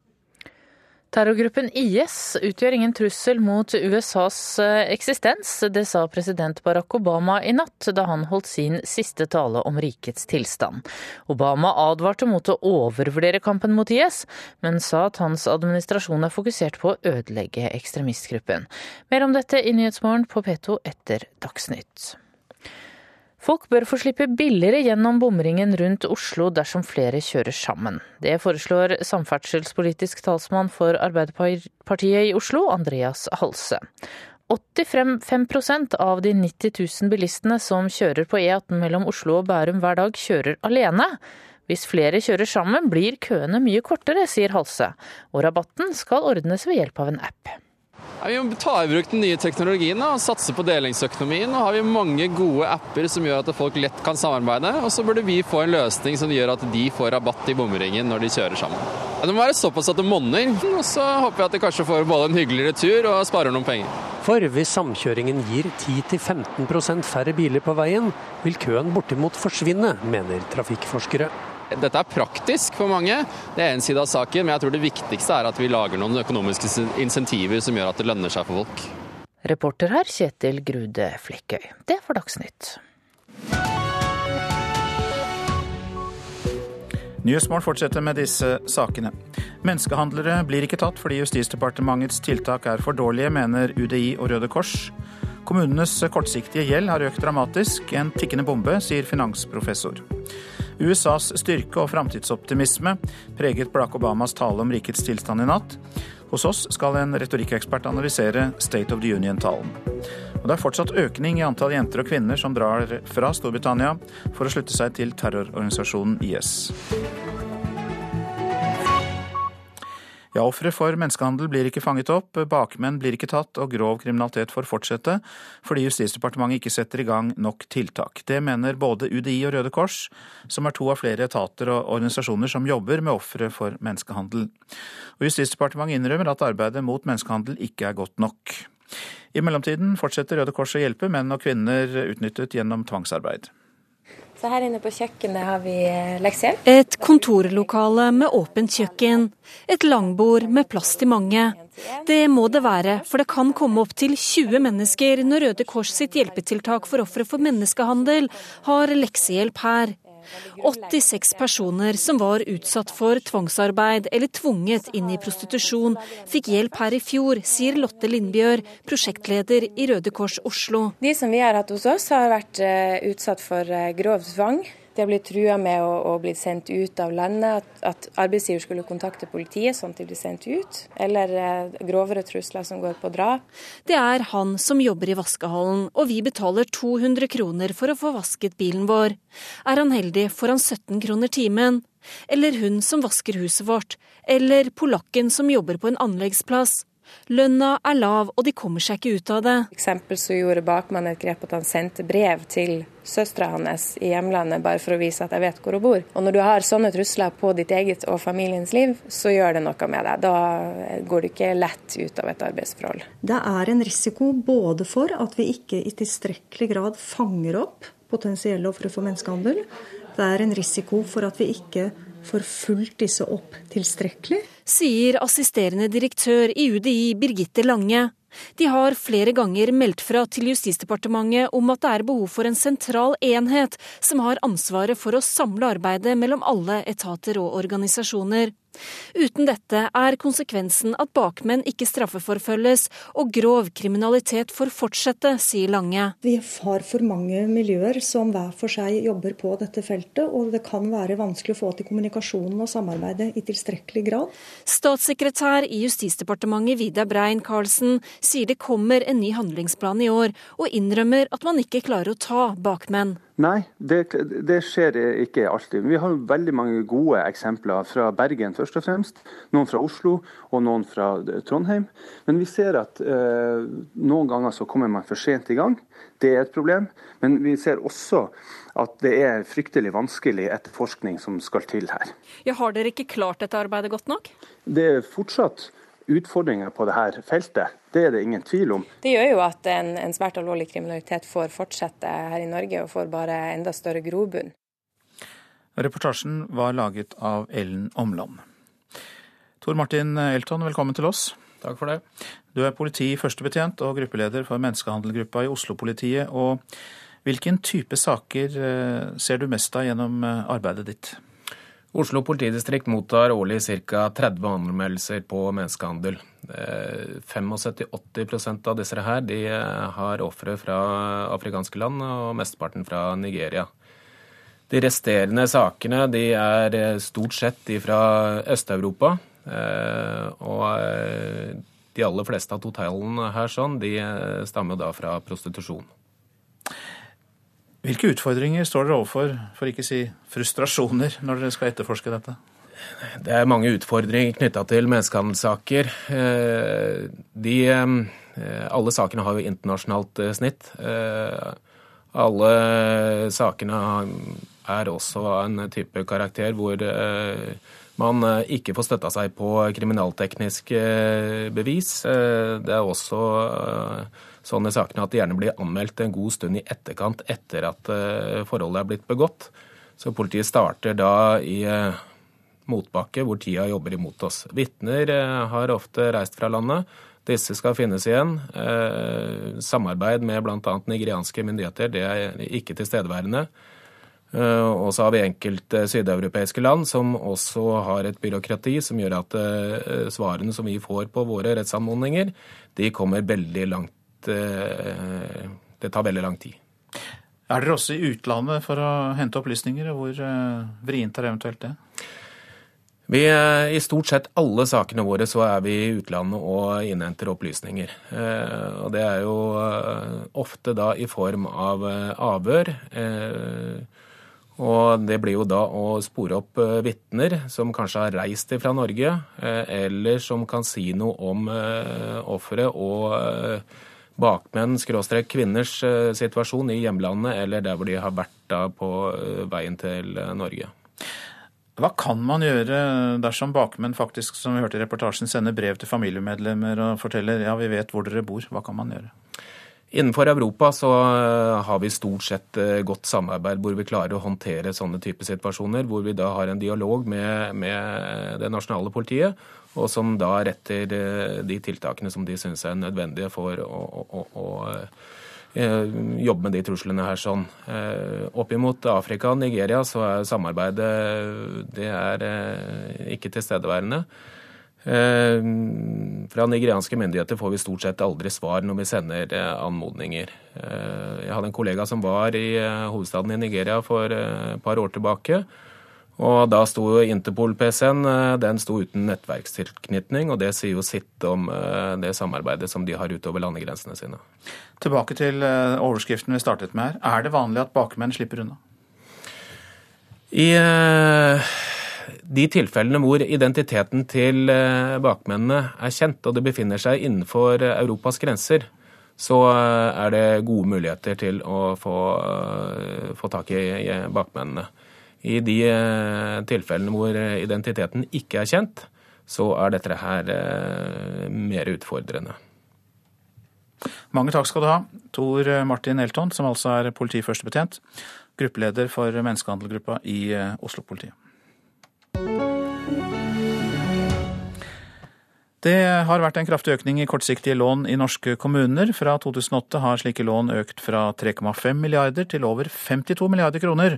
Speaker 27: Terrorgruppen IS utgjør ingen trussel mot USAs eksistens. Det sa president Barack Obama i natt, da han holdt sin siste tale om rikets tilstand. Obama advarte mot å overvurdere kampen mot IS, men sa at hans administrasjon er fokusert på å ødelegge ekstremistgruppen. Mer om dette i Nyhetsmorgen på P2 etter Dagsnytt. Folk bør få slippe billigere gjennom bomringen rundt Oslo dersom flere kjører sammen. Det foreslår samferdselspolitisk talsmann for Arbeiderpartiet i Oslo, Andreas Halse. 85% av de 90 000 bilistene som kjører på E18 mellom Oslo og Bærum hver dag, kjører alene. Hvis flere kjører sammen, blir køene mye kortere, sier Halse. Og rabatten skal ordnes ved hjelp av en app.
Speaker 19: Vi må ta i bruk den nye teknologien og satse på delingsøkonomien. Nå har vi mange gode apper som gjør at folk lett kan samarbeide. Og så burde vi få en løsning som gjør at de får rabatt i bomringen når de kjører sammen. Det må være såpass at det monner, og så håper jeg at de kanskje får både en hyggeligere tur og sparer noen penger.
Speaker 18: For hvis samkjøringen gir 10-15% færre biler på veien, vil køen bortimot forsvinne, mener trafikkforskere.
Speaker 19: Dette er praktisk for mange, det er en side av saken, men jeg tror det viktigste er at vi lager noen økonomiske insentiver som gjør at det lønner seg for folk.
Speaker 27: Reporter her Kjetil Grude Flekkøy. Det var Dagsnytt.
Speaker 1: Nyhetsmorgen fortsetter med disse sakene. Menneskehandlere blir ikke tatt fordi Justisdepartementets tiltak er for dårlige, mener UDI og Røde Kors. Kommunenes kortsiktige gjeld har økt dramatisk. En tikkende bombe, sier finansprofessor. USAs styrke og framtidsoptimisme preget Barack Obamas tale om rikets tilstand i natt. Hos oss skal en retorikkekspert analysere State of the Union-talen. Og Det er fortsatt økning i antall jenter og kvinner som drar fra Storbritannia for å slutte seg til terrororganisasjonen IS. Ja, Ofre for menneskehandel blir ikke fanget opp, bakmenn blir ikke tatt og grov kriminalitet får fortsette fordi Justisdepartementet ikke setter i gang nok tiltak. Det mener både UDI og Røde Kors, som er to av flere etater og organisasjoner som jobber med ofre for menneskehandel. Og Justisdepartementet innrømmer at arbeidet mot menneskehandel ikke er godt nok. I mellomtiden fortsetter Røde Kors å hjelpe menn og kvinner utnyttet gjennom tvangsarbeid.
Speaker 28: Så her inne på kjøkkenet har vi eh, leksehjelp.
Speaker 29: Et kontorlokale med åpent kjøkken. Et langbord med plass til mange. Det må det være, for det kan komme opptil 20 mennesker når Røde Kors sitt hjelpetiltak for ofre for menneskehandel har leksehjelp her. 86 personer som var utsatt for tvangsarbeid eller tvunget inn i prostitusjon, fikk hjelp her i fjor, sier Lotte Lindbjør, prosjektleder i Røde Kors Oslo.
Speaker 28: De som vi har hatt hos oss, har vært eh, utsatt for eh, grov tvang. De har blitt trua med å, å, bli sendt ut av landet, at, at, arbeidsgiver skulle kontakte politiet sånn at de blir sendt ut. Eller eh, grovere trusler som går på drap.
Speaker 29: Det er han som jobber i vaskehallen, og vi betaler 200 kroner for å få vasket bilen vår. Er han heldig, får han 17 kroner timen. Eller hun som vasker huset vårt. Eller polakken som jobber på en anleggsplass. Lønna er lav, og de kommer seg ikke ut av det.
Speaker 28: For eksempel så gjorde bakmannen et grep at han sendte brev til søstera hans i hjemlandet, bare for å vise at jeg vet hvor hun bor. Og når du har sånne trusler på ditt eget og familiens liv, så gjør det noe med deg. Da går du ikke lett ut av et arbeidsforhold.
Speaker 30: Det er en risiko både for at vi ikke i tilstrekkelig grad fanger opp potensielle ofre for menneskehandel. Det er en risiko for at vi ikke får fulgt disse opp tilstrekkelig.
Speaker 29: Sier assisterende direktør i UDI Birgitte Lange. De har flere ganger meldt fra til Justisdepartementet om at det er behov for en sentral enhet som har ansvaret for å samle arbeidet mellom alle etater og organisasjoner. Uten dette er konsekvensen at bakmenn ikke straffeforfølges og grov kriminalitet får fortsette, sier Lange.
Speaker 30: Vi har for mange miljøer som hver for seg jobber på dette feltet, og det kan være vanskelig å få til kommunikasjonen og samarbeidet i tilstrekkelig grad.
Speaker 29: Statssekretær i Justisdepartementet Vidar Brein-Karlsen sier det kommer en ny handlingsplan i år, og innrømmer at man ikke klarer å ta bakmenn.
Speaker 31: Nei, det, det, skjer ikke alltid. Vi har veldig mange gode eksempler fra Bergen først og fremst. Noen fra Oslo og noen fra Trondheim. Men vi ser at eh, noen ganger så kommer man for sent i gang. Det er et problem. Men vi ser også at det er fryktelig vanskelig etterforskning som skal til her.
Speaker 29: Ja, har dere ikke klart dette arbeidet godt nok?
Speaker 31: Det er fortsatt utfordringer på dette feltet. Det er det ingen tvil om.
Speaker 28: Det gjør jo at en, en svært alvorlig kriminalitet får fortsette her i Norge, og får bare enda større grobunn.
Speaker 1: Reportasjen var laget av Ellen Omland. Tor Martin Elton, velkommen til oss.
Speaker 32: Takk for det.
Speaker 1: Du er politi førstebetjent og gruppeleder for menneskehandelgruppa i Oslo-politiet. og Hvilken type saker eh, ser du mest av gjennom eh, arbeidet ditt?
Speaker 32: Oslo politidistrikt mottar årlig ca. 30 anmeldelser på menneskehandel. 75-80 eh, av disse her de eh, har ofre fra afrikanske land, og mesteparten fra Nigeria. De resterende sakene de er eh, stort sett fra Øst-Europa. Og de aller fleste av totalen her sånn, de stammer da fra prostitusjon.
Speaker 1: Hvilke utfordringer står dere overfor, for ikke å si frustrasjoner, når dere skal etterforske dette?
Speaker 32: Det er mange utfordringer knytta til menneskehandelssaker. Eh, de, eh, alle sakene har jo internasjonalt eh, snitt. Alle sakene er også av en type karakter hvor man ikke får støtta seg på kriminaltekniske bevis. Det er også sånne sakene at det gjerne blir anmeldt en god stund i etterkant etter at forholdet er blitt begått. Så politiet starter da i motbakke hvor tida jobber imot oss. Vitner eh, har ofte reist fra landet. Disse skal finnes igjen. Eh, samarbeid med bl.a. nigerianske myndigheter det er ikke tilstedeværende. Eh, og så har vi enkelte sydeuropeiske land som også har et byråkrati som gjør at svarene som vi får på våre rettsanmodninger, de kommer veldig langt Det tar veldig lang tid.
Speaker 1: Er dere også i utlandet for å hente opplysninger, hvor vrient er eventuelt det?
Speaker 32: Vi, I stort sett alle sakene våre så er vi i utlandet og innhenter opplysninger. Eh, og det er jo eh, ofte da i form av eh, avhør. Og det blir jo da å spore opp vitner som kanskje har reist fra Norge, eller som kan si noe om offeret og bakmenn, skråstrek kvinners situasjon i hjemlandet, eller der hvor de har vært da på veien til Norge.
Speaker 1: Hva kan man gjøre dersom bakmenn faktisk, som vi hørte i reportasjen, sender brev til familiemedlemmer og forteller ja, vi vet hvor dere bor. Hva kan man gjøre?
Speaker 32: Innenfor Europa så eh, har vi stort sett eh, godt samarbeid hvor vi klarer å håndtere sånne typer situasjoner. Hvor vi da har en dialog med, med det nasjonale politiet, og som da retter eh, de tiltakene som de syns er nødvendige for å, å, å, å Eh, jobbe med de truslene her sånn. Eh, Oppimot Afrika og Nigeria så er samarbeidet det er eh, ikke tilstedeværende. Fra nigerianske myndigheter får vi stort sett aldri svar når vi sender anmodninger. Jeg hadde en kollega som var i hovedstaden i Nigeria for et par år tilbake. Og da sto Interpol-PC-en eh, den sto uten nettverkstilknytning, og det sier jo sitt om eh, det samarbeidet som de har utover landegrensene sine.
Speaker 1: Tilbake til eh, overskriften vi startet med her. Er det vanlig at bakmenn slipper unna?
Speaker 32: I de tilfellene hvor identiteten til bakmennene er kjent, og det befinner seg innenfor Europas grenser, så er det gode muligheter til å få, få tak i bakmennene. I de eh, tilfellene hvor eh, identiteten ikke er kjent, så er dette her eh, mer utfordrende.
Speaker 1: Mange takk skal du ha, Tor Martin Elton, som altså er politiførstebetjent, gruppeleder for menneskehandelgruppa i Oslo-politiet. Det har vært en kraftig økning i kortsiktige lån i norske kommuner. Fra 2008 har slike lån økt fra 3,5 milliarder til over 52 milliarder kroner.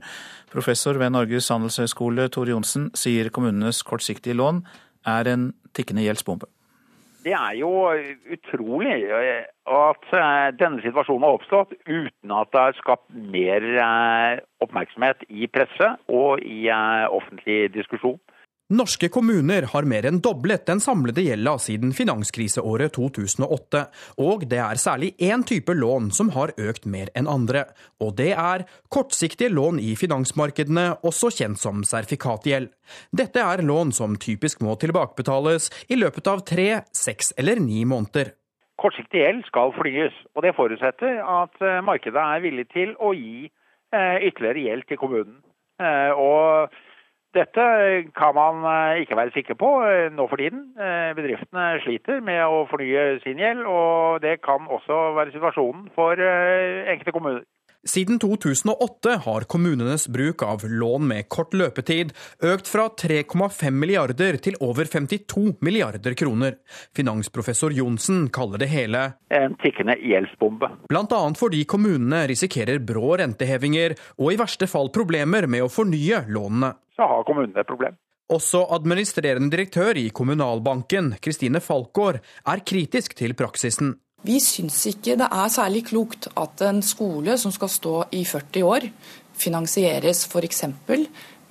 Speaker 1: Professor ved Norges handelshøyskole Tore Johnsen sier kommunenes kortsiktige lån er en tikkende gjeldsbombe.
Speaker 33: Det er jo utrolig eh, at eh, denne situasjonen har oppstått uten at det har skapt mer eh, oppmerksomhet i presse og i offentlig diskusjon.
Speaker 34: Norske kommuner har mer enn doblet den samlede gjelda siden finanskriseåret 2008, og det er særlig én type lån som har økt mer enn andre, og det er kortsiktige lån i finansmarkedene, også kjent som sertifikatgjeld. Dette er lån som typisk må tilbakebetales i løpet av tre, seks eller ni måneder.
Speaker 33: Kortsiktig gjeld skal flyes, og det forutsetter at eh, markedet er villig til å gi eh, ytterligere gjeld til kommunen. Eh, og dette kan man eh, ikke være sikker på eh, nå for tiden. Eh, bedriftene sliter med å fornye sin gjeld, og det kan også være situasjonen for enkelte kommuner.
Speaker 34: Siden 2008 har kommunenes bruk av lån med kort løpetid økt fra 3,5 milliarder til over 52 milliarder kroner. Finansprofessor Johnsen kaller det hele
Speaker 33: En tikkende gjeldsbombe.
Speaker 34: Bl.a. fordi kommunene risikerer brå rentehevinger og i verste fall problemer med å fornye lånene
Speaker 33: så har kommunene et problem.
Speaker 34: Også administrerende direktør i Kommunalbanken, Kristine Falkår, er kritisk til praksisen.
Speaker 35: Vi syns ikke det er særlig klokt at en skole som skal stå i 40 år, finansieres f.eks.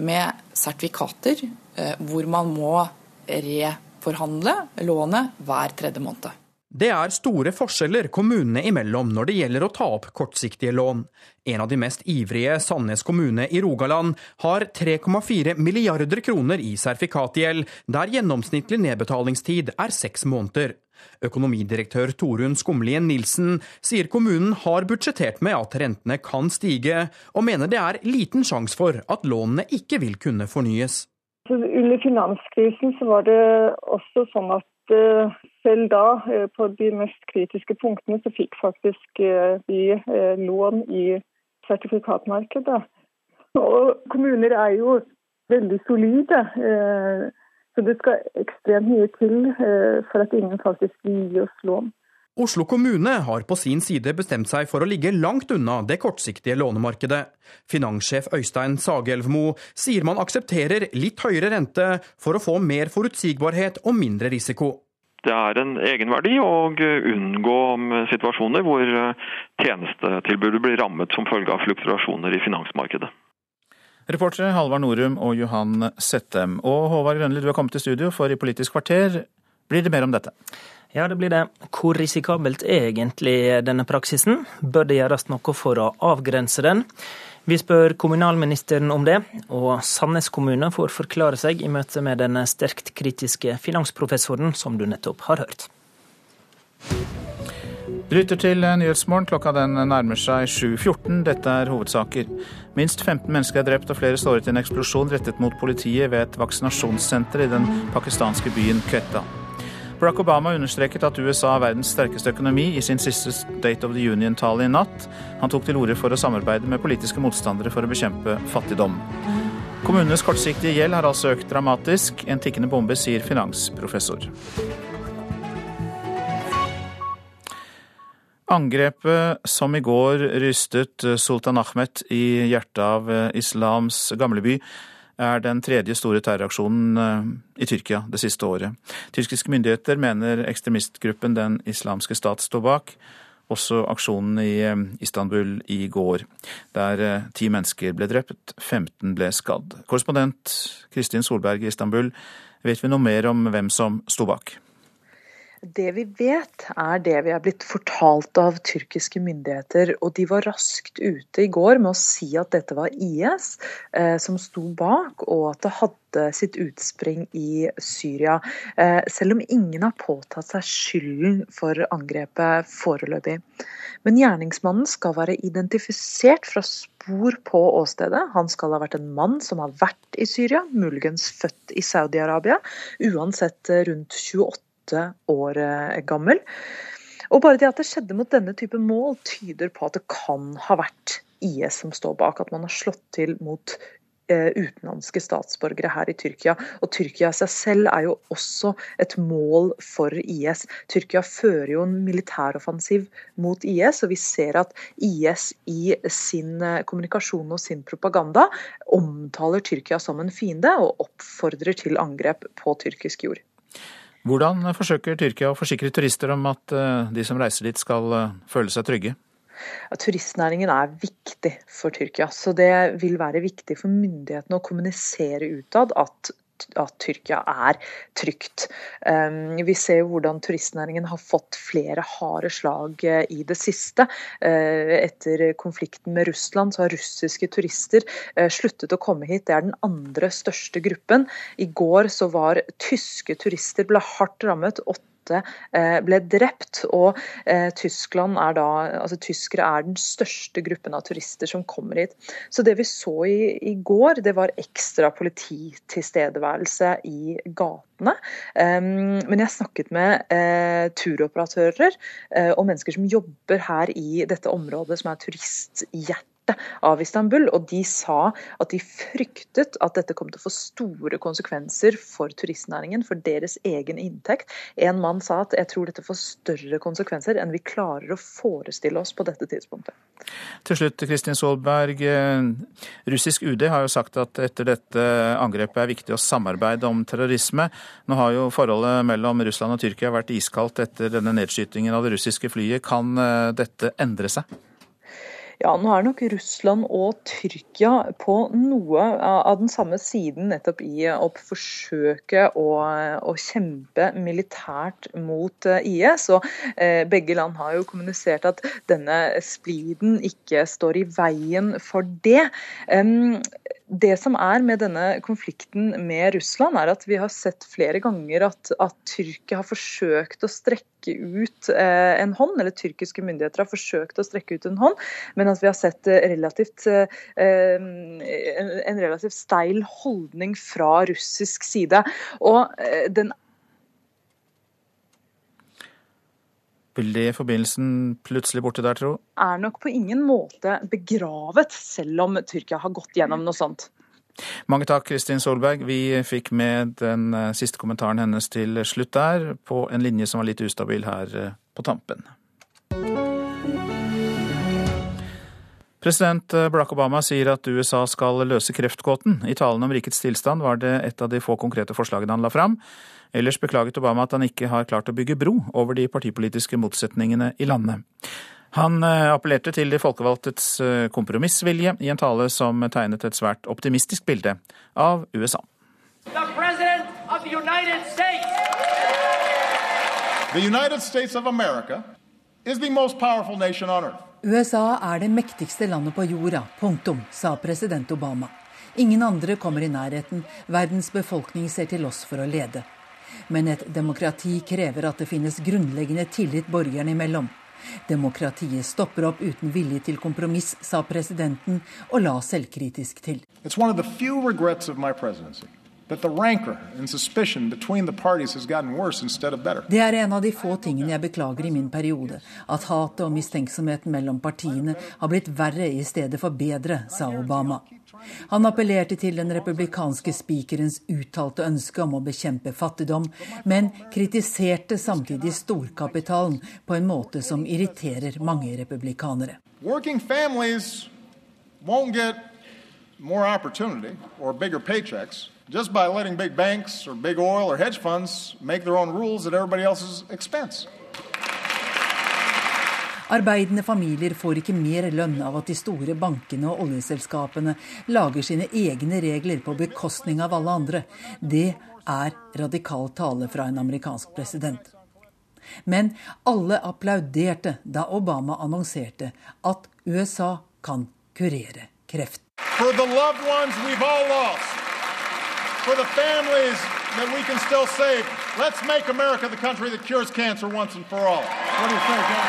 Speaker 35: med sertifikater, eh, hvor man må reforhandle lånet hver tredje måned.
Speaker 34: Det er store forskjeller kommunene imellom når det gjelder å ta opp kortsiktige lån. En av de mest ivrige, Sandnes kommune i Rogaland, har 3,4 milliarder kroner i sertifikatgjeld, der gjennomsnittlig nedbetalingstid er seks måneder. Økonomidirektør Torunn Skumlien Nilsen sier kommunen har budsjettert med at rentene kan stige, og mener det er liten sjanse for at lånene ikke vil kunne fornyes.
Speaker 36: Under finanskrisen så var det også sånn at Eh, selv da, eh, på de mest kritiske punktene, så fikk faktisk eh, vi lån i sertifikatmarkedet. Og kommuner er jo veldig solide. Så det skal ekstremt mye til for at ingen faktisk vil gi oss lån.
Speaker 34: Oslo kommune har på sin side bestemt seg for å ligge langt unna det kortsiktige lånemarkedet. Finanssjef Øystein Sagelvmo sier man aksepterer litt høyere rente for å få mer forutsigbarhet og mindre risiko.
Speaker 37: Det er en egenverdi å unngå situasjoner hvor tjenestetilbudet blir rammet som følge av fluktuasjoner i finansmarkedet.
Speaker 1: Reportere Halvard Norum og Johan Settem. Og Håvard Grønli, du har kommet til studio, for i Politisk kvarter blir det mer om dette.
Speaker 38: Ja, det blir det. Hvor risikabelt er egentlig denne praksisen? Bør det gjøres noe for å avgrense den? Vi spør kommunalministeren om det, og Sandnes kommune får forklare seg i møte med den sterkt kritiske finansprofessoren som du nettopp har hørt.
Speaker 1: Du lytter til Nyhetsmorgen. Klokka den nærmer seg 7.14. Dette er hovedsaker. Minst 15 mennesker er drept og flere såret i en eksplosjon rettet mot politiet ved et vaksinasjonssenter i den pakistanske byen Quetta. Barack Obama understreket at USA er verdens sterkeste økonomi i sin siste State of the Union-tale i natt. Han tok til orde for å samarbeide med politiske motstandere for å bekjempe fattigdom. Kommunenes kortsiktige gjeld har altså økt dramatisk. En tikkende bombe, sier finansprofessor. Angrepet som i går rystet Sultan Ahmed i hjertet av islams gamleby, er den tredje store terroraksjonen eh, i Tyrkia det siste året. Tyrkiske myndigheter mener ekstremistgruppen Den islamske stat står bak. Også aksjonen i eh, Istanbul i går, der eh, ti mennesker ble drept, 15 ble skadd. Korrespondent Kristin Solberg i Istanbul, vet vi noe mer om hvem som sto bak?
Speaker 39: Det vi vet, er det vi er blitt fortalt av tyrkiske myndigheter. Og de var raskt ute i går med å si at dette var IS eh, som sto bak, og at det hadde sitt utspring i Syria. Eh, selv om ingen har påtatt seg skylden for angrepet foreløpig. Men gjerningsmannen skal være identifisert fra spor på åstedet. Han skal ha vært en mann som har vært i Syria, muligens født i Saudi-Arabia. Uansett rundt 28 åtte år eh, gammel. Og bare det at det skjedde mot denne type mål, tyder på at det kan ha vært IS som står bak. At man har slått til mot eh, utenlandske statsborgere her i Tyrkia. Og Tyrkia seg selv er jo også et mål for IS. Tyrkia fører jo en militæroffensiv mot IS, og vi ser at IS i sin eh, kommunikasjon og sin propaganda omtaler Tyrkia som en fiende, og oppfordrer til angrep på tyrkisk jord.
Speaker 1: Hvordan forsøker Tyrkia å forsikre turister om at eh, de som reiser dit skal eh, føle seg trygge?
Speaker 39: Turistnæringen er viktig for Tyrkia, så det vil være viktig for myndighetene å kommunisere utad at at Tyrkia er trygt. Ehm, vi ser jo hvordan turistnæringen har fått flere harde slag eh, i det siste. Eh, etter konflikten med Russland så har russiske turister eh, sluttet å komme hit. Det er den andre største gruppen. I går så var tyske turister ble hardt rammet. 8 åtte eh, ble drept. Og eh, Tyskland er da, altså Tyskere er den største gruppen av turister som kommer hit. Så det vi så i, i går, det var ekstra polititilstedeværelse i gatene. Um, men jeg snakket med uh, turoperatører og mennesker som jobber her i dette området, som er turisthjerte av Istanbul, og de sa at de fryktet at dette kom til å få store konsekvenser for turistnæringen, for deres egen inntekt. En mann sa at jeg tror dette får større konsekvenser enn vi klarer å forestille oss på dette tidspunktet.
Speaker 1: Til slutt, Kristin Solberg. Eh, russisk UD har jo sagt at etter dette angrepet er viktig å samarbeide om terrorisme. Nå har jo forholdet mellom Russland og Tyrkia vært iskaldt etter denne nedskytingen av det russiske flyet. Kan eh, dette endre seg?
Speaker 39: Ja, nå er nok Russland og Tyrkia på noe av den samme siden nettopp i å forsøke å, å kjempe militært mot eh, IS. Og eh, begge land har jo kommunisert at denne spliden ikke står i veien for det. Um, det som er med denne konflikten med Russland, er at vi har sett flere ganger at, at Tyrkia har forsøkt å strekke ut eh, en hånd, eller tyrkiske myndigheter har forsøkt å strekke ut en hånd, men at vi har sett eh, relativt, eh, en relativt steil holdning fra russisk side. Og den
Speaker 1: Veldig forbindelsen plutselig borte der, tro?
Speaker 39: Er nok på ingen måte begravet, selv om Tyrkia har gått gjennom noe sånt.
Speaker 1: Mange takk, Kristin Solberg. Vi fikk med den eh, siste kommentaren hennes til slutt der, på en linje som var litt ustabil her eh, på tampen. President eh, Barack Obama sier at USA skal løse kreftgåten. I talen om rikets tilstand var det et av de få konkrete forslagene han la fram. Ellers beklaget Obama at han ikke har klart å bygge bro over de partipolitiske motsetningene i landet. Han eh, appellerte til de folkevalgtes eh, kompromissvilje i en tale som tegnet et svært optimistisk bilde av USA.
Speaker 3: USA er det mektigste landet på jorda, punktum, sa president Obama. Ingen andre kommer i nærheten. Verdens befolkning ser til oss for å lede. Men et demokrati krever at det finnes grunnleggende tillit borgerne imellom. Demokratiet stopper opp uten vilje til kompromiss, sa presidenten, og la selvkritisk til. Det er en av de få tingene jeg beklager i min periode. At hatet og mistenksomheten mellom partiene har blitt verre i stedet for bedre, sa Obama. Han appellerte til den republikanske spikerens uttalte ønske om å bekjempe fattigdom, men kritiserte samtidig storkapitalen på en måte som irriterer mange republikanere. Working families won't get more opportunity or bigger paychecks just by letting big banks or big oil or hedge funds make their own rules at everybody else's expense. Arbeidende familier får ikke mer lønn av at de store bankene og oljeselskapene lager sine egne regler på bekostning av alle andre. Det er radikal tale fra en amerikansk president. Men alle applauderte da Obama annonserte at USA kan kurere kreft. For the loved ones we've all lost, for the families that we can still save, let's make America the country that cures cancer once and for all. What do you think, John?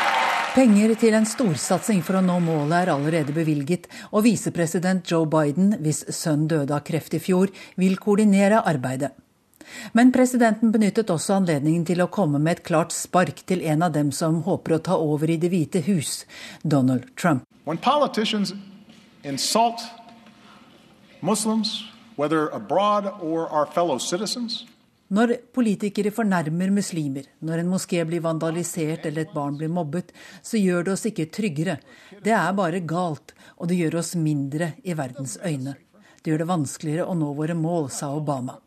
Speaker 3: Penger til en storsatsing for å nå målet er allerede bevilget, og visepresident Joe Biden, hvis sønn døde av kreft i fjor, vil koordinere arbeidet. Men presidenten benyttet også anledningen til å komme med et klart spark til en av dem som håper å ta over i Det hvite hus, Donald Trump. When politicians insult Muslims, abroad or our fellow citizens, når politikere fornærmer muslimer, når en moské blir vandalisert eller et barn blir mobbet, så gjør det oss ikke tryggere. Det er bare galt, og det gjør oss mindre i verdens øyne. Det gjør det vanskeligere å nå våre mål, sa Obama.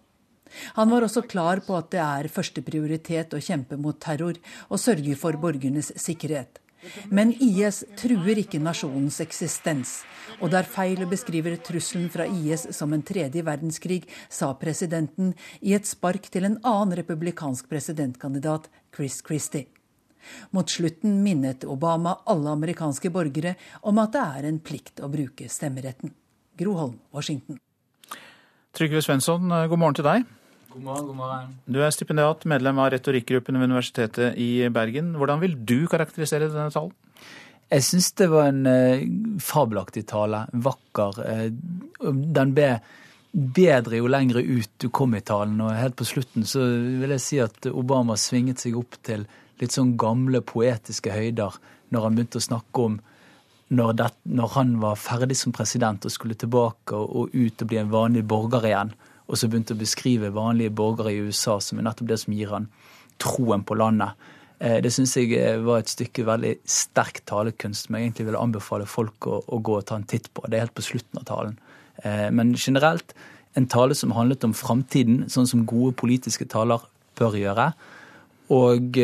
Speaker 3: Han var også klar på at det er førsteprioritet å kjempe mot terror og sørge for borgernes sikkerhet. Men IS truer ikke nasjonens eksistens. Og det er feil å beskrive trusselen fra IS som en tredje verdenskrig, sa presidenten i et spark til en annen republikansk presidentkandidat, Chris Christie. Mot slutten minnet Obama alle amerikanske borgere om at det er en plikt å bruke stemmeretten. Groholm, Washington.
Speaker 1: Trygve Svensson, god morgen til deg.
Speaker 40: God morgen, god morgen.
Speaker 1: Du er stipendiat, medlem av retorikkgruppen ved Universitetet i Bergen. Hvordan vil du karakterisere denne talen?
Speaker 40: Jeg syns det var en eh, fabelaktig tale. Vakker. Uh, den ble bedre jo lengre ut du kom i talen. Og helt på slutten så vil jeg si at Obama svinget seg opp til litt sånn gamle poetiske høyder når han begynte å snakke om når, det, når han var ferdig som president og skulle tilbake og, og ut og bli en vanlig borger igjen og så begynte å beskrive vanlige borgere i USA som er nettopp det som gir han troen på landet. Eh, det syns jeg eh, var et stykke veldig sterk talekunst som jeg egentlig ville anbefale folk å, å, gå og ta en titt på. Det er helt på slutten av talen. Eh, men generelt en tale som handlet om framtiden, sånn som gode politiske taler bør gjøre. Og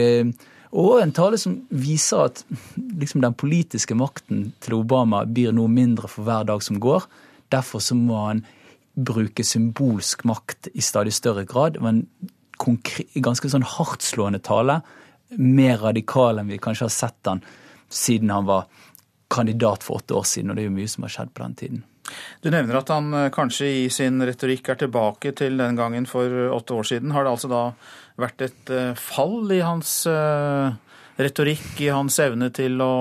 Speaker 40: Og en tale som viser at liksom, den politiske makten til Obama blir noe mindre for hver dag som går. Derfor så må han bruke symbolsk makt i stadig større grad. Men ganske sånn hardtslående tale. Mer radikal enn vi kanskje har sett han siden han var kandidat for åtte år siden. Og det er jo mye som har skjedd på den tiden.
Speaker 1: Du nevner at han eh, kanskje i sin retorikk er tilbake til den gangen for åtte år siden. Har det altså da vært et eh, fall i hans eh, retorikk, i hans evne til å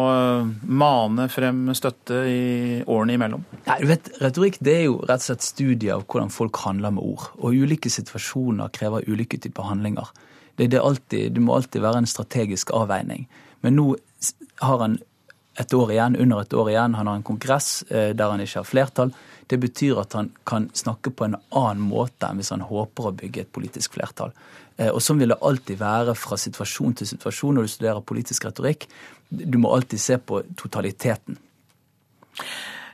Speaker 1: mane frem støtte i årene imellom?
Speaker 40: Nei, du vet, Retorikk det er jo rett og slett studiet av hvordan folk handler med ord. Og ulike situasjoner krever ulike typer handlinger. Det, det, alltid, det må alltid være en strategisk avveining. Men nå har han et år igjen, under et år igjen. Han har en kongress eh, der han ikke har flertall. Det betyr at han kan snakke på en annen måte enn hvis han håper å bygge et politisk flertall. Eh, og sånn vil det alltid være fra situasjon til situasjon når du studerer politisk retorikk. Du må alltid se på totaliteten.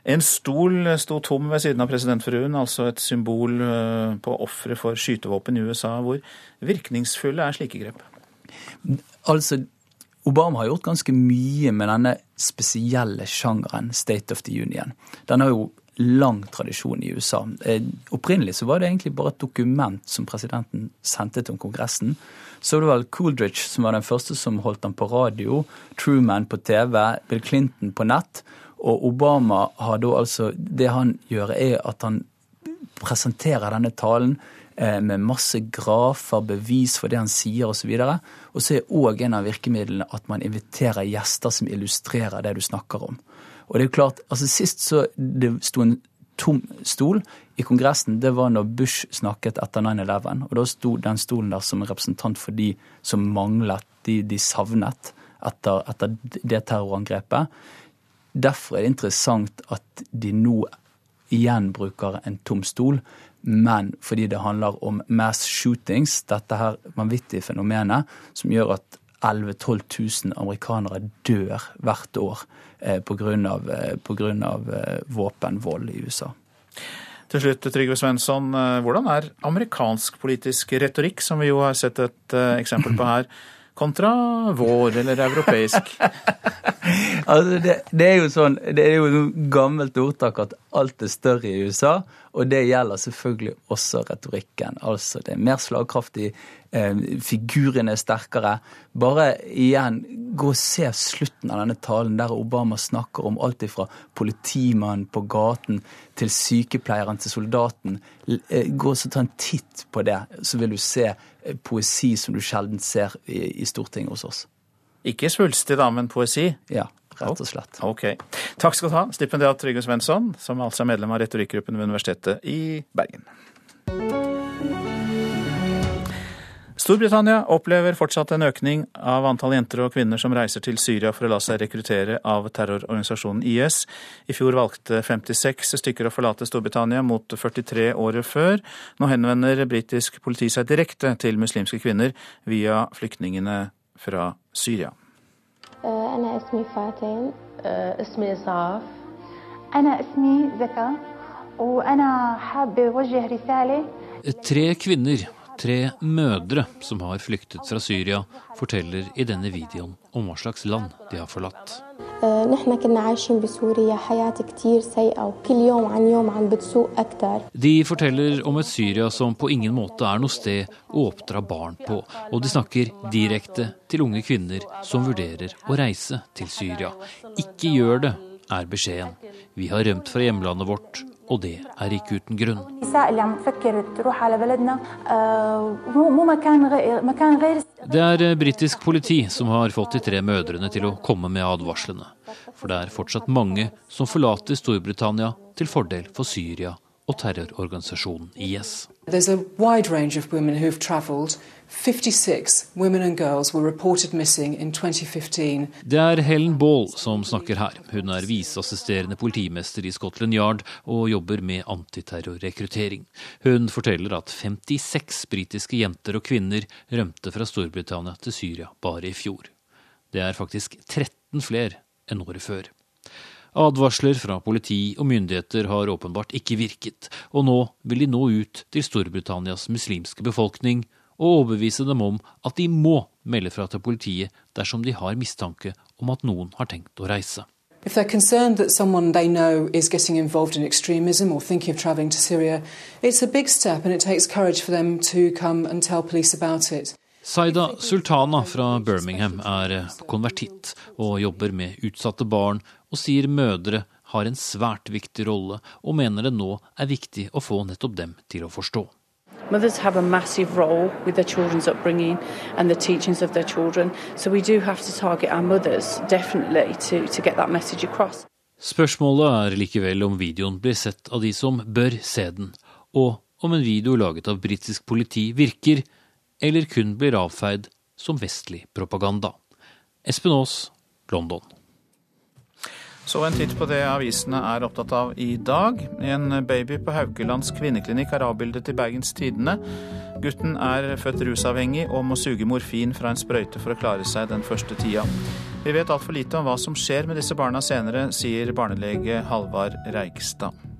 Speaker 1: En stol sto tom ved siden av presidentfruen, altså et symbol eh, på ofre for skytevåpen i USA. Hvor virkningsfulle er slike grep?
Speaker 40: Altså, Obama har gjort ganske mye med denne spesielle sjangeren State of the Union. Den har jo lang tradisjon i USA. Eh, opprinnelig så var det egentlig bare et dokument som presidenten sendte til Kongressen. Så det var vel Coolidge som var den første som holdt den på radio, Truman på TV, Bill Clinton på nett. Og Obama har da altså Det han gjør, er at han presenterer denne talen Eh, med masse grafer, bevis for det han sier osv. Og så er òg en av virkemidlene at man inviterer gjester som illustrerer det du snakker om. Og det er jo klart, altså Sist så det sto en tom stol i Kongressen, det var når Bush snakket etter 9-11. Og da sto den stolen der som en representant for de som manglet, de, de savnet etter, etter det terrorangrepet. Derfor er det interessant at de nå igjen bruker en tom stol men fordi det handler om mass shootings, dette her vanvittige fenomenet som gjør at 11 000-12 000 amerikanere dør hvert år pga. Eh, eh, våpenvold i USA.
Speaker 1: Til slutt, Trygve Svensson, eh, hvordan er amerikansk politisk retorikk, som vi jo har sett et eh, eksempel på her, <laughs> kontra vår eller europeisk? <laughs>
Speaker 40: altså, det, det, er jo sånn, det er jo et gammelt ordtak at alt er større i USA. Og det gjelder selvfølgelig også retorikken. Altså det er mer slagkraftig, eh, figurene er sterkere. Bare igjen, gå og se slutten av denne talen der Obama snakker om alt ifra politimannen på gaten til sykepleieren til soldaten. Eh, gå og ta en titt på det, så vil du se eh, poesi som du sjelden ser i, Stortinget hos oss.
Speaker 1: Ikke svulstig, da, men poesi?
Speaker 40: Ja rett og slett.
Speaker 1: Ok. Takk skal du ha, stipendiat Trygve Svensson, som altså er medlem av retorikkgruppen ved Universitetet i Bergen. Storbritannia opplever fortsatt en økning av antall jenter og kvinner som reiser til Syria for å la seg rekruttere av terrororganisasjonen IS. I fjor valgte 56 stykker å forlate Storbritannia, mot 43 året før. Nå henvender britisk politi seg direkte til muslimske kvinner via flyktningene fra Syria. أنا اسمي فاتن اسمي إسعاف أنا اسمي زكا. وأنا حابة أوجه رسالة Tre kvinner, tre mødre som har flyktet fra Syria, forteller i denne videoen om hva slags land de har forlatt. De forteller om et Syria som på ingen måte er noe sted å oppdra barn på, og de snakker direkte til unge kvinner som vurderer å reise til Syria. Ikke gjør det, er beskjeden. Vi har rømt fra hjemlandet vårt og det er ikke uten grunn. Det er britisk politi som har fått de tre mødrene til å komme med advarslene. For det er fortsatt mange som forlater Storbritannia til fordel for Syria og terrororganisasjonen IS. There's a wide range of women who've travelled 56 women and girls were reported missing in 2015. Det er Helen Ball som snakker her. Hun er viseassisterende politimester i Scotland Yard og jobber med antiterrorrekruttering. Hun forteller at 56 britiske jenter og kvinner rømte fra Storbritannia til Syria bare i fjor. Det er faktisk 13 flere enn året før. Advarsler fra politi og myndigheter har åpenbart ikke virket, og nå vil de nå ut til Storbritannias muslimske befolkning og overbevise dem om at de må
Speaker 41: melde fra til politiet dersom de har mistanke om at noen har tenkt å reise.
Speaker 42: If they're concerned that someone they know is getting involved in extremism or thinking of travelling to Syria, it's a big step and it takes courage for them to come and tell police about it.
Speaker 41: Saida Sultana fra Birmingham er konvertitt og jobber med utsatte barn, og sier mødre har en svært viktig rolle, og mener det nå er viktig å få nettopp dem til å forstå.
Speaker 43: Mothers have a massive role with their children's upbringing and the teachings of their children, so we do have to target our mothers definitely to, to get that message across.
Speaker 41: Spørsmålet er likevel om videoen blir sett av de som bør se den, og om en video laget av britisk politi virker, eller kun blir avfeid som vestlig propaganda. Espen Aas, London.
Speaker 1: Så en titt på det avisene er opptatt av i dag. En baby på Haukelands kvinneklinikk er avbildet i Bergens Tidende. Gutten er født rusavhengig og må suge morfin fra en sprøyte for å klare seg den første tida. Vi vet altfor lite om hva som skjer med disse barna senere, sier barnelege Halvard Reigstad.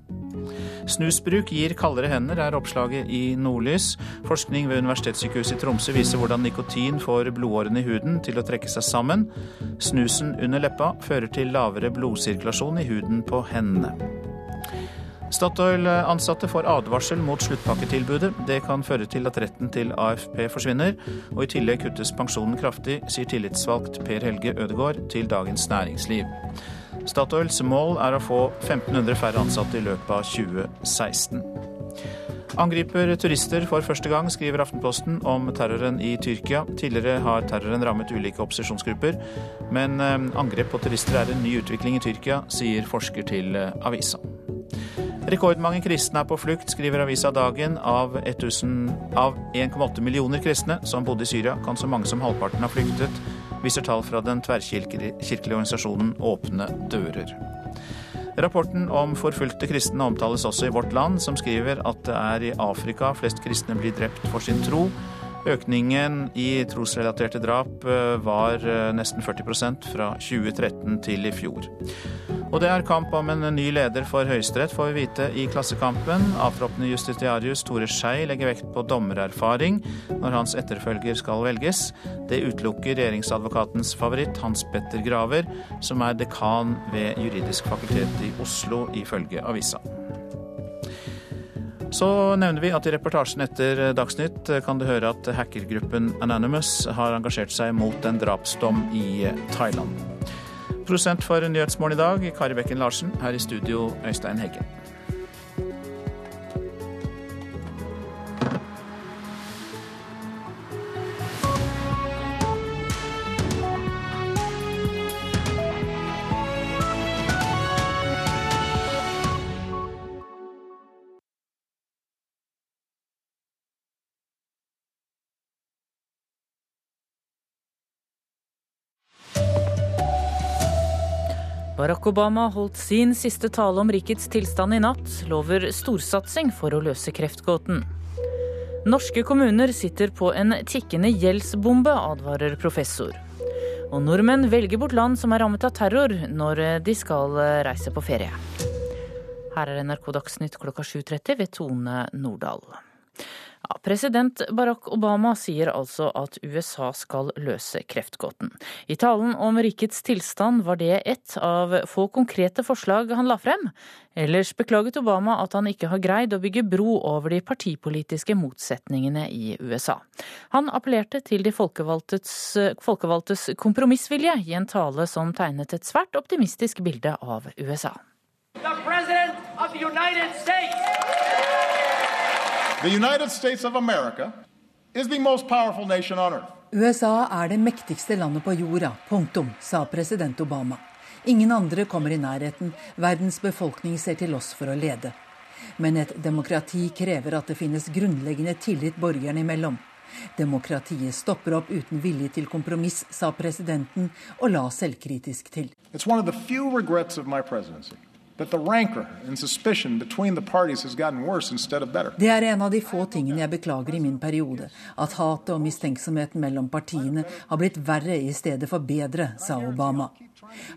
Speaker 1: Snusbruk gir kaldere hender, er oppslaget i Nordlys. Forskning ved Universitetssykehuset i Tromsø viser hvordan nikotin får blodårene i huden til å trekke seg sammen. Snusen under leppa fører til lavere blodsirkulasjon i huden på hendene. Statoil-ansatte får advarsel mot sluttpakketilbudet. Det kan føre til at retten til AFP forsvinner, og i tillegg kuttes pensjonen kraftig, sier tillitsvalgt Per Helge Ødegård til Dagens Næringsliv. Statoils mål er å få 1500 færre ansatte i løpet av 2016. Angriper turister for første gang, skriver Aftenposten om terroren i Tyrkia. Tidligere har terroren rammet ulike opposisjonsgrupper, men eh, angrep på turister er en ny utvikling i Tyrkia, sier forsker til eh, avisa. Rekordmange kristne er på flukt, skriver avisa Dagen. Av 1,8 millioner kristne som bodde i Syria, kan så mange som halvparten ha flyktet viser tall fra den tverrkirkelige organisasjonen Åpne dører. Rapporten om forfulgte kristne omtales også i Vårt Land, som skriver at det er i Afrika flest kristne blir drept for sin tro. Økningen i trosrelaterte drap eh, var eh, nesten 40% fra 2013 til i fjor. Og det er kamp om en ny leder for Høyesterett, får vi vite i Klassekampen. Avtroppende justitiarius Tore Skei legger vekt på dommererfaring når hans etterfølger skal velges. Det utelukker regjeringsadvokatens favoritt, Hans Petter Graver, som er dekan ved Juridisk fakultet i Oslo, ifølge avisa. Så nevner vi at i reportasjen etter Dagsnytt kan du høre at hackergruppen Anonymous har engasjert seg mot en drapsdom i Thailand. Prosent for Nyhetsmorgen i dag, Kari Bekken Larsen. Her i studio, Øystein Heggen.
Speaker 27: Barack Obama holdt sin siste tale om rikets tilstand i natt, lover storsatsing for å løse kreftgåten. Norske kommuner sitter på en tikkende gjeldsbombe, advarer professor. Og nordmenn velger bort land som er rammet av terror, når de skal reise på ferie. Her er NRK Dagsnytt klokka 7.30 ved Tone Nordahl. Ja, president Barack Obama sier altså at USA skal løse kreftgåten. I talen om rikets tilstand var det ett av få konkrete forslag han la frem. Ellers beklaget Obama at han ikke har greid å bygge bro over de partipolitiske motsetningene i USA. Han appellerte til de folkevalgtes, kompromissvilje i en tale som tegnet et svært optimistisk bilde av USA. The President of the United
Speaker 2: States
Speaker 3: USA er det mektigste landet på jorda, punktum, sa president Obama. Ingen andre kommer i nærheten. Verdens befolkning ser til oss for å lede. Men et demokrati krever at det finnes grunnleggende tillit borgerne imellom. Demokratiet stopper opp uten vilje til kompromiss, sa presidenten, og la selvkritisk til.
Speaker 2: It's one of the few regrets of my presidency. Det
Speaker 3: er en av de få tingene jeg beklager i min periode. At hatet og mistenksomheten mellom partiene har blitt verre i stedet for bedre, sa Obama.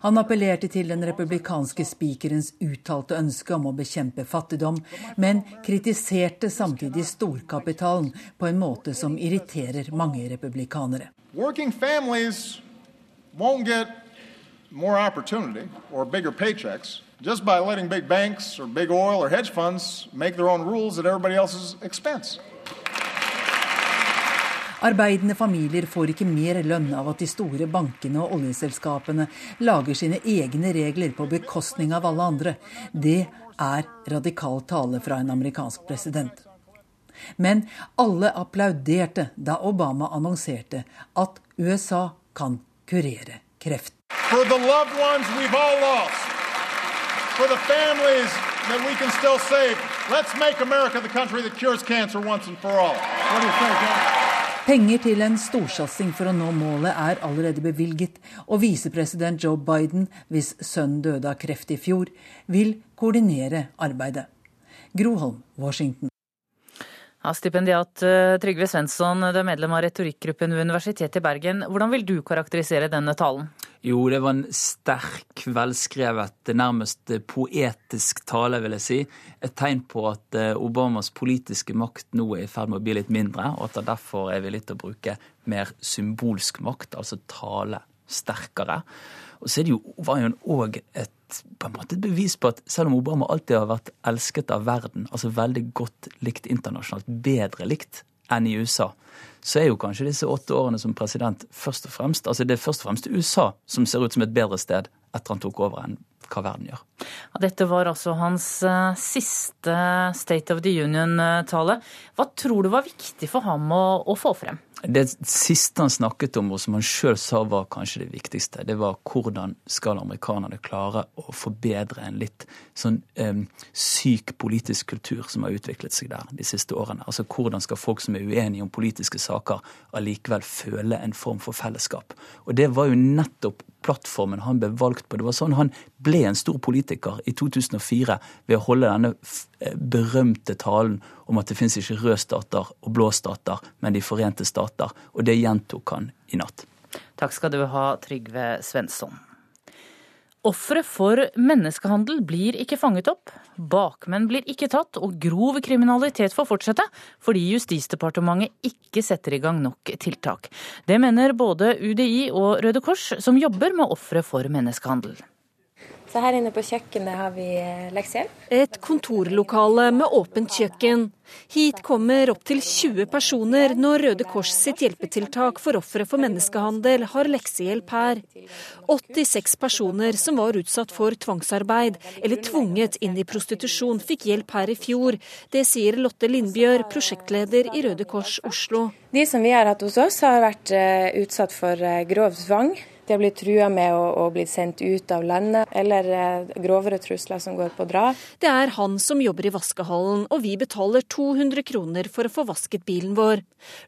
Speaker 3: Han appellerte til den republikanske spikerens uttalte ønske om å bekjempe fattigdom, men kritiserte samtidig storkapitalen på en måte som irriterer mange republikanere.
Speaker 2: Working families won't get more opportunity or bigger paychecks just by letting big banks or big oil or hedge funds make their own rules at everybody else's expense.
Speaker 3: Arbeidende familier får ikke mer lønn av at de store bankene og oljeselskapene lager sine egne regler på bekostning av alle andre. Det er radikal tale fra en amerikansk president. Men alle applauderte da Obama annonserte at USA kan kurere kreft.
Speaker 2: For the loved ones we've all lost, for the families that we can still save, let's make America the country that cures cancer once and for all. What do you think, John?
Speaker 3: Penger til en storsatsing for å nå målet er allerede bevilget, og visepresident Joe Biden, hvis sønnen døde av kreft i fjor, vil koordinere arbeidet. Groholm, Washington.
Speaker 27: Ja, stipendiat eh, Trygve Svensson, du er medlem av retorikkgruppen ved Universitetet i Bergen. Hvordan vil du karakterisere denne talen?
Speaker 40: Jo, det var en sterk, velskrevet, nærmest poetisk tale, vil jeg si. Et tegn på at eh, Obamas politiske makt nå er i ferd med å bli litt mindre, og at han derfor er villig til å bruke mer symbolsk makt, altså tale sterkere. Og så er det jo, var jo òg et et bevis på at selv om Obama alltid har vært elsket av verden, altså veldig godt likt internasjonalt, bedre likt enn i USA, så er jo kanskje disse åtte årene som president først og fremst altså det er først og fremst USA som ser ut som et bedre sted etter han tok over enn hva verden gjør.
Speaker 27: Dette var altså hans uh, siste State of the Union-tale. Hva tror du var viktig for ham å, å få frem?
Speaker 40: Det siste han snakket om, og som han sjøl sa var kanskje det viktigste, det var hvordan skal amerikanerne klare å forbedre en litt sånn um, syk politisk kultur som har utviklet seg der de siste årene. Altså hvordan skal folk som er uenige om politiske saker, allikevel føle en form for fellesskap. Og det var jo nettopp plattformen han ble valgt på. Det var sånn han ble en stor politiker i 2004 ved å holde denne berømte talen om at det finnes ikke røde stater og blå stater, men De forente stater. Og det gjentok han i natt.
Speaker 27: Takk skal du ha, Trygve Svensson. Ofre for menneskehandel blir ikke fanget opp, bakmenn blir ikke tatt, og grov kriminalitet får fortsette fordi Justisdepartementet ikke setter i gang nok tiltak. Det mener både UDI og Røde Kors, som jobber med ofre for menneskehandel.
Speaker 28: Så her inne på kjøkkenet har vi eh, leksehjelp.
Speaker 29: Et kontorlokale med åpent kjøkken. Hit kommer opptil 20 personer når Røde Kors sitt hjelpetiltak for ofre for menneskehandel har leksehjelp her. 86 personer som var utsatt for tvangsarbeid eller tvunget inn i prostitusjon, fikk hjelp her i fjor. Det sier Lotte Lindbjørg, prosjektleder i Røde Kors Oslo.
Speaker 28: De som vi har hatt hos oss, har vært eh, utsatt for eh, grov tvang. De har blitt trua med å, å, bli sendt ut av landet, eller eh, grovere trusler som går på drap.
Speaker 29: Det er han som jobber i vaskehallen, og vi betaler 200 kroner for å få vasket bilen vår.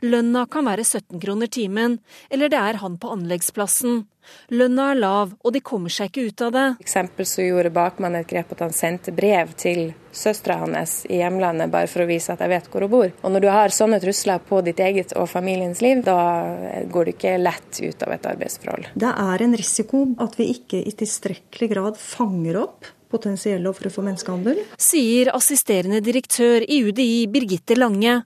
Speaker 29: Lønna kan være 17 kroner timen, eller det er han på anleggsplassen. Lønna er lav, og de kommer seg ikke ut av det.
Speaker 28: For eksempel så gjorde bakmannen et grep at han sendte brev til søstera hans i hjemlandet bare for å vise at jeg vet hvor hun bor. Og når du har sånne trusler på ditt eget og familiens liv, da går du ikke lett ut av et arbeidsforhold.
Speaker 30: Det er en risiko at vi ikke i tilstrekkelig grad fanger opp potensielle ofre for menneskehandel.
Speaker 29: Sier assisterende direktør i UDI Birgitte Lange.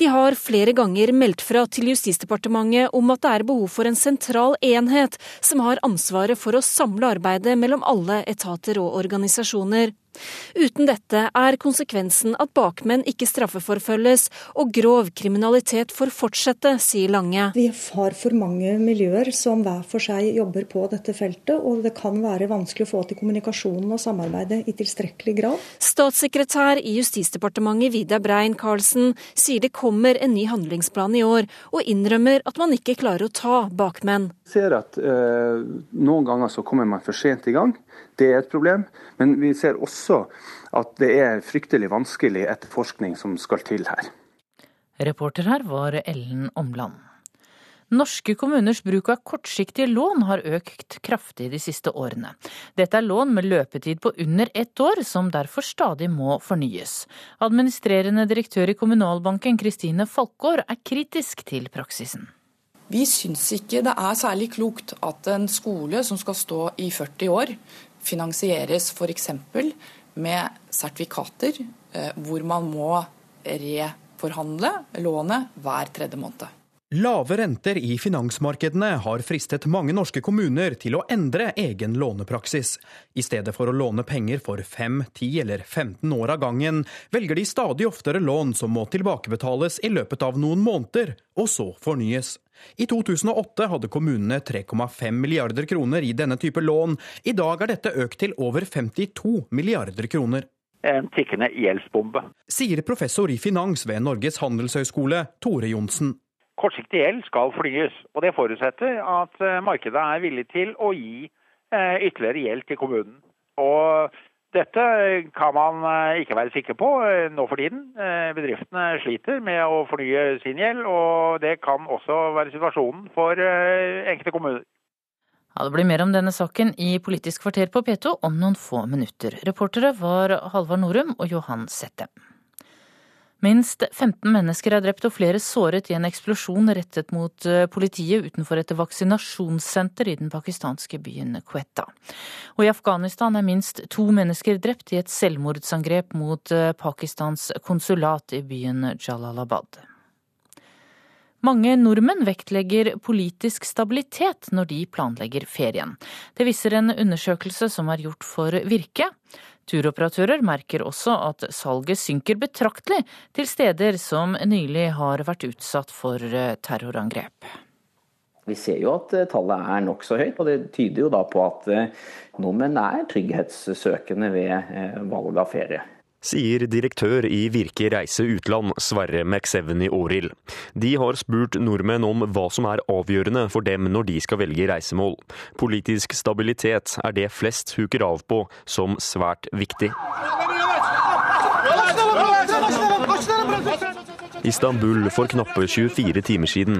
Speaker 29: De har flere ganger meldt fra til Justisdepartementet om at det er behov for en sentral enhet som har ansvaret for å samle arbeidet mellom alle etater og organisasjoner. Uten dette er konsekvensen at bakmenn ikke straffeforfølges og grov kriminalitet får fortsette, sier Lange.
Speaker 30: Vi har for mange miljøer som hver for seg jobber på dette feltet, og det kan være vanskelig å få til kommunikasjonen og samarbeidet i tilstrekkelig grad.
Speaker 29: Statssekretær i Justisdepartementet Vidar Brein Karlsen sier det kommer en ny handlingsplan i år, og innrømmer at man ikke klarer å ta bakmenn.
Speaker 31: Ser at eh, Noen ganger så kommer man for sent i gang. Det er et problem. Men vi ser også at det er fryktelig vanskelig etterforskning som skal til her.
Speaker 27: Reporter her var Ellen Omland. Norske kommuners bruk av kortsiktige lån har økt kraftig de siste årene. Dette er lån med løpetid på under ett år, som derfor stadig må fornyes. Administrerende direktør i Kommunalbanken, Kristine Falkår er kritisk til praksisen.
Speaker 35: Vi syns ikke det er særlig klokt at en skole som skal stå i 40 år, finansieres f.eks. med sertifikater eh, hvor man må reforhandle lånet hver tredje måned.
Speaker 34: Lave renter i finansmarkedene har fristet mange norske kommuner til å endre egen lånepraksis. I stedet for å låne penger for 5, 10 eller 15 år av gangen, velger de stadig oftere lån som må tilbakebetales i løpet av noen måneder, og så fornyes. I 2008 hadde kommunene 3,5 milliarder kroner i denne type lån. I dag er dette økt til over 52 milliarder kroner.
Speaker 44: En tikkende gjeldsbombe.
Speaker 34: Sier professor i finans ved Norges handelshøyskole, Tore Johnsen.
Speaker 44: Kortsiktig gjeld skal flyes, og det forutsetter at eh, markedet er villig til å gi eh, ytterligere gjeld til kommunen. Og dette kan man eh, ikke være sikker på nå for tiden. Bedriftene sliter med å fornye sin gjeld, og det kan også være situasjonen for enkelte kommuner.
Speaker 27: Ja, Det blir mer om denne saken i Politisk kvarter på P2 om noen få minutter. Reportere var Halvard Norum og Johan Sette. Minst 15 mennesker er drept og flere såret i en eksplosjon rettet mot eh, politiet utenfor et vaksinasjonssenter i den pakistanske byen Quetta. Og i Afghanistan er minst to mennesker drept i et selvmordsangrep mot eh, Pakistans konsulat i byen Jalalabad. Mange nordmenn vektlegger politisk stabilitet når de planlegger ferien. Det viser en undersøkelse som er gjort for Virke. Turoperatører merker også at salget synker betraktelig til steder som nylig har vært utsatt for eh, terrorangrep.
Speaker 6: Vi ser jo at eh, tallet er nokså høyt, og det tyder jo da på at eh, nordmenn er trygghetssøkende ved valg av ferie
Speaker 7: sier direktør i Virke reise utland, Sverre McSeveny Aarild. De har spurt nordmenn om hva som er avgjørende for dem når de skal velge reisemål. Politisk stabilitet er det flest huker av på som svært viktig. Istanbul for knappe 24 timer siden.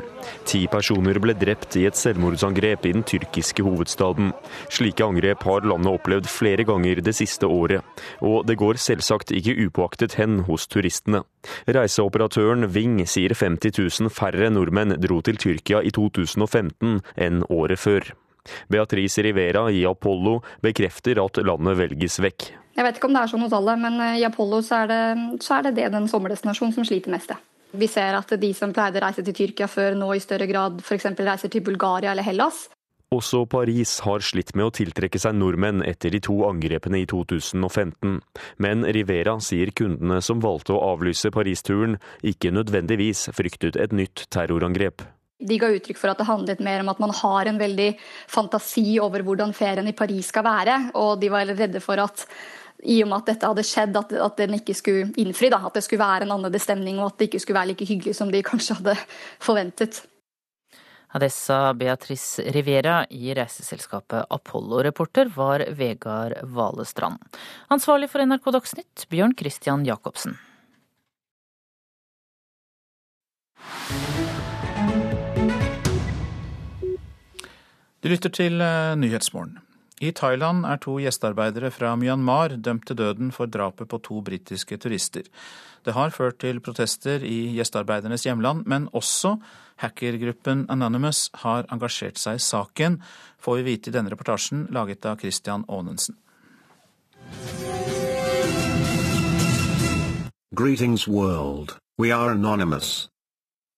Speaker 7: Ti personer ble drept i et selvmordsangrep i den tyrkiske hovedstaden. Slike angrep har landet opplevd flere ganger det siste året, og det går selvsagt ikke upåaktet hen hos turistene. Reiseoperatøren Ving sier 50 000 færre nordmenn dro til Tyrkia i 2015 enn året før. Beatrice Rivera i Apollo bekrefter at landet velges vekk.
Speaker 8: Jeg vet ikke om det er sånn hos alle, men i Apollo så er det, så er det, det den sommerdestinasjonen som sliter mest. Vi ser at de som pleide å reise til Tyrkia før, nå i større grad f.eks. reiser til Bulgaria eller Hellas.
Speaker 7: Også Paris har slitt med å tiltrekke seg nordmenn etter de to angrepene i 2015. Men Rivera sier kundene som valgte å avlyse Paris-turen, ikke nødvendigvis fryktet et nytt terrorangrep.
Speaker 8: De ga uttrykk for at det handlet mer om at man har en veldig fantasi over hvordan ferien i Paris skal være, og de var redde for at i og med at dette hadde skjedd, at, at den ikke skulle innfri. Da, at det skulle være en annerledes stemning, og at det ikke skulle være like hyggelig som de kanskje hadde forventet.
Speaker 27: Det sa Beatrice Rivera i reiseselskapet Apollo-reporter var Vegard Valestrand. Ansvarlig for NRK Dagsnytt, Bjørn Christian Jacobsen.
Speaker 1: Du lytter til eh, Nyhetsmorgen. I Thailand er to gjestearbeidere fra Myanmar dømt til døden for drapet på to britiske turister. Det har ført til protester i gjestearbeidernes hjemland, men også hackergruppen Anonymous har engasjert seg i saken, får vi vite i denne reportasjen laget av Christian Aanensen.
Speaker 45: Greetings world, we are anonymous.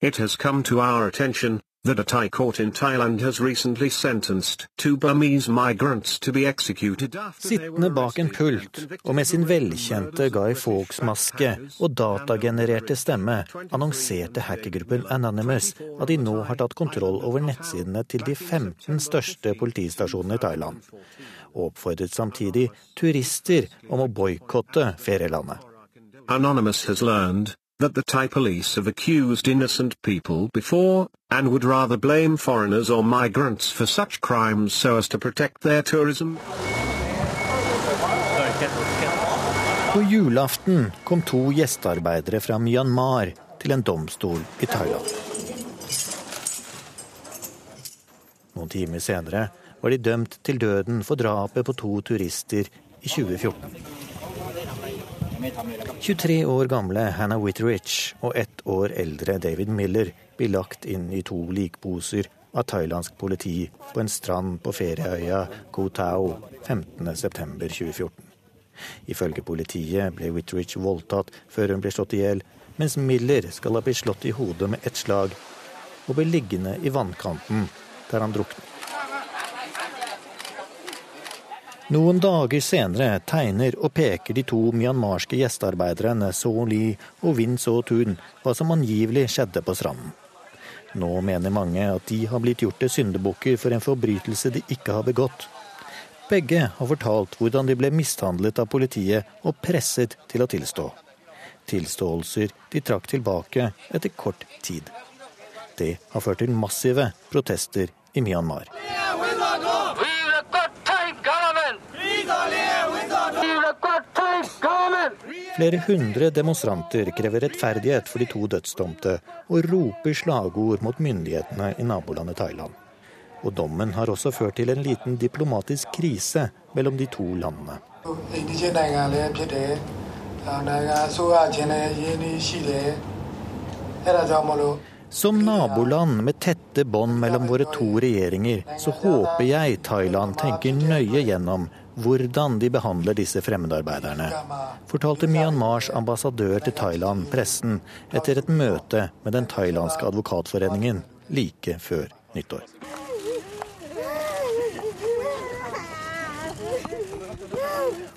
Speaker 45: It has come to our attention that a Thai court in Thailand has recently sentenced two Burmese migrants to be executed
Speaker 46: Sittende bak en pult og med sin velkjente Guy Fawkes-maske og datagenererte stemme annonserte hackergruppen Anonymous at de nå har tatt kontroll over nettsidene til de 15 største politistasjonene i Thailand, og oppfordret samtidig turister om å boikotte ferielandet.
Speaker 45: Anonymous has learned that the Thai police have accused innocent people before, and would rather blame foreigners or migrants for such crimes so as to protect their tourism.
Speaker 46: På julaften kom to gjestearbeidere fra Myanmar til en domstol i Thailand. Noen timer senere var de dømt til døden for drapet på to turister i 2014. 23 år gamle Hannah Whitteridge og ett år eldre David Miller blir lagt inn i to likposer av thailandsk politi på en strand på ferieøya Koh Tao 15.9.2014. Ifølge politiet ble Whitteridge voldtatt før hun ble slått i hjel, mens Miller skal ha blitt slått i hodet med ett slag. og ble liggende i vannkanten, der han druknet. Noen dager senere tegner og peker de to myanmarske gjestearbeiderne So Li og Win So Tun hva som angivelig skjedde på stranden. Nå mener mange at de har blitt gjort til syndebukker for en forbrytelse de ikke har begått. Begge har fortalt hvordan de ble mishandlet av politiet og presset til å tilstå. Tilståelser de trakk tilbake etter kort tid. Det har ført til massive protester i Myanmar. Flere hundre demonstranter krever rettferdighet for de to dødsdomte, og roper slagord mot myndighetene i nabolandet Thailand. Og dommen har også ført til en liten diplomatisk krise mellom de to landene. Som naboland med tette bånd mellom våre to regjeringer, så håper jeg Thailand tenker nøye gjennom hvordan de behandler disse fremmedarbeiderne, fortalte Myanmars ambassadør til Thailand pressen etter et møte med den thailandske advokatforeningen like før nyttår.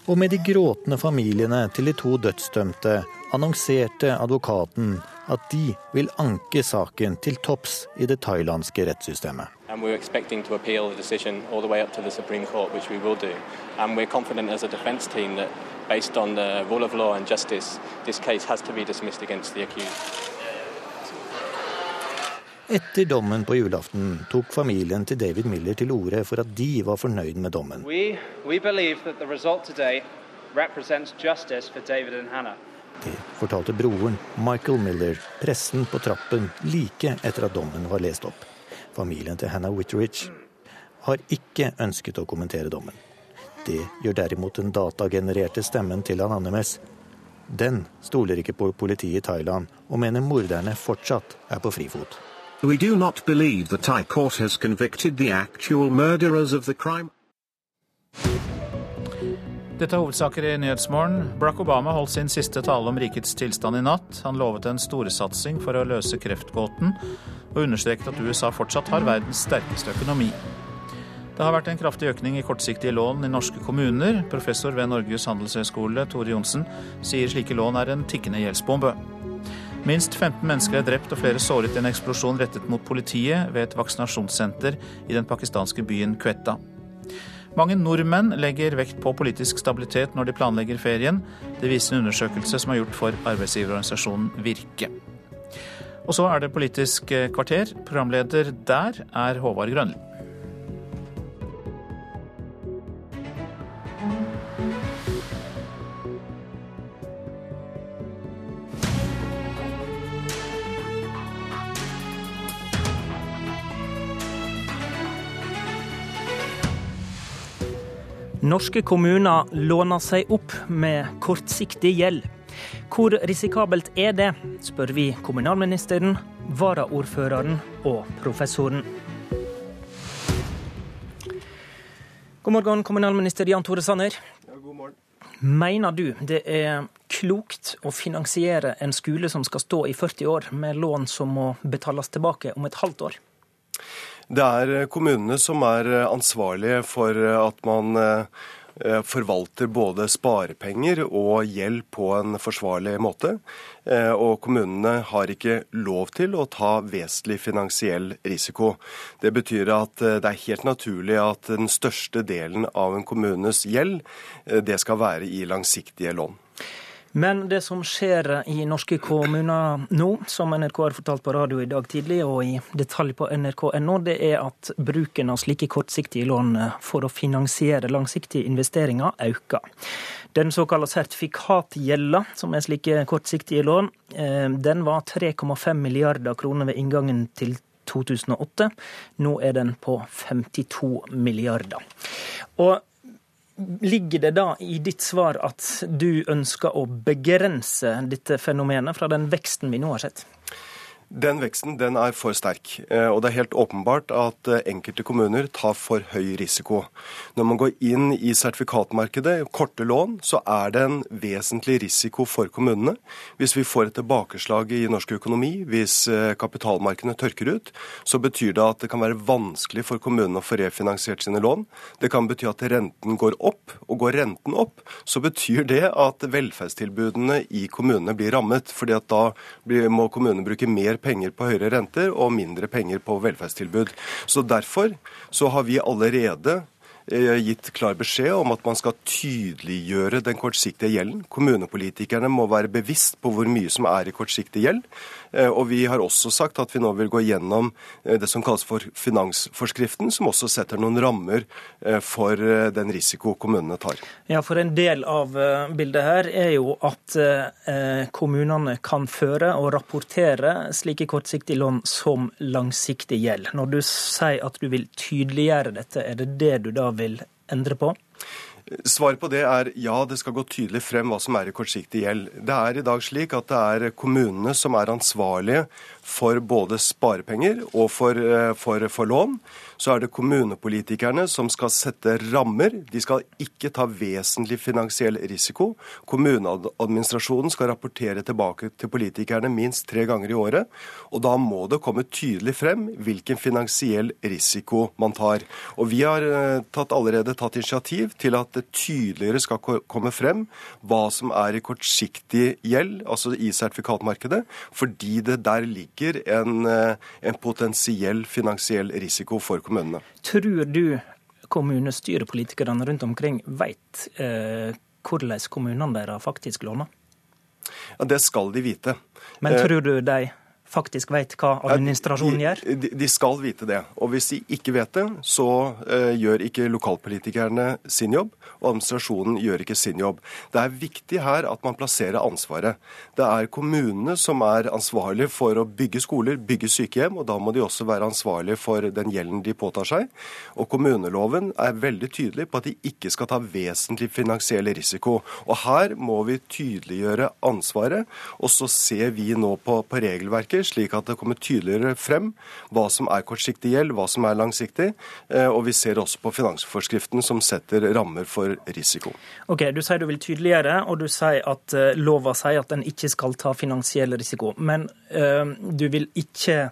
Speaker 46: Og med de gråtende familiene til de to dødsdømte annonserte advokaten at de vil anke saken til topps i det thailandske rettssystemet. And we're expecting to appeal the decision all the way up to the Supreme Court, which we will do. And we're confident as a defence team that, based on the rule of law and justice, this case has to be dismissed against the accused. Etter dommen på julaften tok familien til David Miller til orde for at de var fornøyd med dommen. We, we det fortalte broren Michael Miller pressen på trappen like etter at dommen var lest opp. Familien til Hannah Witteridge har ikke ønsket å kommentere dommen. Det gjør derimot den datagenererte stemmen til Anonymous. Den stoler ikke på politiet i Thailand, og mener morderne fortsatt er på frifot. We do not believe the Thai court has convicted the actual murderers of the crime.
Speaker 1: Dette er hovedsaker i Nyhetsmorgen. Barack Obama holdt sin siste tale om rikets tilstand i natt. Han lovet en storsatsing for å løse kreftgåten, og understreket at USA fortsatt har verdens sterkeste økonomi. Det har vært en kraftig økning i kortsiktige lån i norske kommuner. Professor ved Norges handelshøyskole, Tore Johnsen, sier slike lån er en tikkende gjeldsbombe. Minst 15 mennesker er drept og flere såret i en eksplosjon rettet mot politiet ved et vaksinasjonssenter i den pakistanske byen Quetta. Mange nordmenn legger vekt på politisk stabilitet når de planlegger ferien. Det viser en undersøkelse som er gjort for arbeidsgiverorganisasjonen Virke. Og så er det Politisk kvarter. Programleder der er Håvard Grønli.
Speaker 47: Norske kommuner låner seg opp med kortsiktig gjeld. Hvor risikabelt er det, spør vi kommunalministeren, varaordføreren og professoren. God morgen, kommunalminister Jan Tore Sanner.
Speaker 48: Ja, god morgen.
Speaker 47: Mener du det er klokt å finansiere en skole som skal stå i 40 år, med lån som må betales tilbake om et halvt år?
Speaker 48: Det er eh, kommunene som er eh, ansvarlige for eh, at man forvalter både sparepenger og gjeld på en forsvarlig måte. Og kommunene har ikke lov til å ta vesentlig finansiell risiko. Det betyr at det er helt naturlig at den største delen av en kommunes gjeld, det skal være i langsiktige lån.
Speaker 47: Men det som skjer i norske kommuner nå, som NRK har fortalt på radio i dag tidlig og i detalj på nrk.no, det er at bruken av slike kortsiktige lån for å finansiere langsiktige investeringer øker. Den såkalte sertifikatgjelda, som er slike kortsiktige lån, eh, den var 3,5 milliarder kroner ved inngangen til 2008. Nå er den på 52 milliarder. Og Ligger det da i ditt svar at du ønsker å begrense dette fenomenet fra den veksten vi nå har sett?
Speaker 48: Den veksten den er for sterk. Eh, og det er helt åpenbart at eh, enkelte kommuner tar for høy risiko. Når man går inn i sertifikatmarkedet, korte lån, så er det en vesentlig risiko for kommunene. Hvis vi får et tilbakeslag i norsk økonomi, hvis eh, kapitalmarkedene tørker ut, så betyr det at det kan være vanskelig for kommunene å få refinansiert sine lån. Det kan bety at renten går opp. Og går renten opp, så betyr det at velferdstilbudene i kommunene blir rammet. fordi at da må kommunene bruke mer penger på høyere renter og mindre penger på velferdstilbud. Så Derfor så har vi allerede eh, gitt klar beskjed om at man skal tydeliggjøre den kortsiktige gjelden. Kommunepolitikerne må være bevisst på hvor mye som er i kortsiktig gjeld. Eh, og vi har også sagt at vi nå vil gå gjennom eh, det som kalles for finansforskriften, som også setter noen rammer eh, for den risiko kommunene tar.
Speaker 47: Ja, for en del av bildet her er jo at kommunene kan føre og rapportere slike kortsiktige lån som langsiktig gjeld. Når du sier at du vil tydeliggjøre dette, er det det du da vil endre på?
Speaker 48: Svaret på det er ja, det skal gå tydelig frem hva som er i kortsiktig gjeld. Det er i dag slik at det er kommunene som er ansvarlige for både sparepenger og for, for, for lån så er det kommunepolitikerne som skal sette rammer. De skal ikke ta vesentlig finansiell risiko. Kommuneadministrasjonen skal rapportere tilbake til politikerne minst tre ganger i året. Og da må det komme tydelig frem hvilken finansiell risiko man tar. Og vi har eh, tatt, allerede tatt initiativ til at det tydeligere skal komme frem hva som er i kortsiktig gjeld, altså i sertifikatmarkedet, fordi det der ligger en, eh, en potensiell finansiell risiko for kommunene kommunene.
Speaker 47: Tror du kommunestyrepolitikerne rundt omkring vet eh, hvordan kommunene deres faktisk låner?
Speaker 48: Ja, Det skal de vite.
Speaker 47: Men tror du de faktisk vet hva administrasjonen gjør?
Speaker 48: De, de, skal vite det. Og hvis de ikke vet det, så uh, gjør ikke lokalpolitikerne sin jobb, og administrasjonen gjør ikke sin jobb. Det er viktig her at man plasserer ansvaret. Det er kommunene som er ansvarlige for å bygge skoler, bygge sykehjem, og da må de også være ansvarlige for den gjelden de påtar seg. Og kommuneloven er veldig tydelig på at de ikke skal ta vesentlig finansiell risiko. Og her må vi tydeliggjøre ansvaret, og så ser vi nå på, på regelverket slik at det kommer tydeligere frem hva som er kortsiktig gjeld, hva som er langsiktig. Eh, og vi ser også på finansforskriften som setter rammer for risiko.
Speaker 47: Ok, Du sier du vil tydeliggjøre, og du sier at eh, lova sier at en ikke skal ta finansiell risiko. Men øh, du vil ikke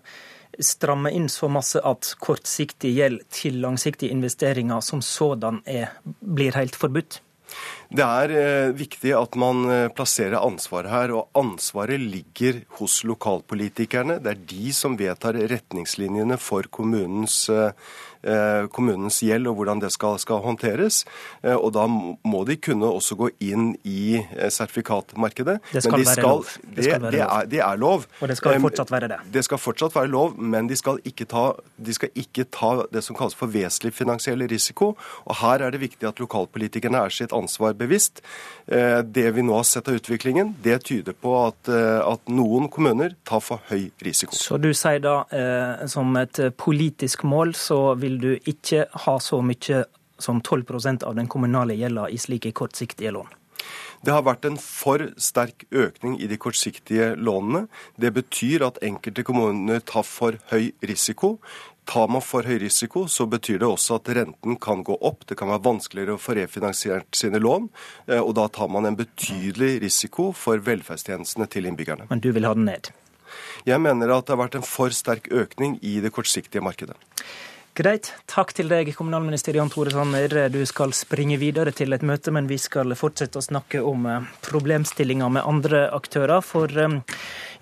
Speaker 47: stramme inn så masse at kortsiktig gjeld til langsiktige investeringer som sådan er, blir helt forbudt?
Speaker 48: Det er eh, viktig at man eh, plasserer ansvaret her, og ansvaret ligger hos lokalpolitikerne. Det er de som vedtar retningslinjene for kommunens eh, kommunens gjeld og hvordan det skal, skal, håndteres. Eh, og da må de kunne også gå inn i eh, sertifikatmarkedet.
Speaker 47: Det skal, de være lov.
Speaker 48: Det, skal være det, er, det, er, lov.
Speaker 47: Og det skal fortsatt være det.
Speaker 48: Det skal fortsatt være lov, men de skal ikke ta, de skal ikke ta det som kalles for vesentlig finansiell risiko. Og her er det viktig at lokalpolitikerne er sitt ansvar bevisst. Det vi nå har sett av utviklingen, det tyder på at, at noen kommuner tar for høy risiko.
Speaker 47: Så du sier da eh, som et politisk mål så vil vil du ikke ha så mye som 12% av den kommunale gjelda i slike kortsiktige lån?
Speaker 48: Det har vært en for sterk økning i de kortsiktige lånene. Det betyr at enkelte kommuner tar for høy risiko. Tar man for høy risiko, så betyr det også at renten kan gå opp. Det kan være vanskeligere å få refinansiert sine lån, eh, og da tar man en betydelig risiko for velferdstjenestene til innbyggerne.
Speaker 47: Men du vil ha den ned?
Speaker 48: Jeg mener at det har vært en for sterk økning i det kortsiktige markedet.
Speaker 47: Greit. Takk til deg, kommunalminister Jan Tore Sanner. Du skal springe videre til et møte, men vi skal fortsette å snakke om problemstillinga problemstillinger med andre aktører. For eh,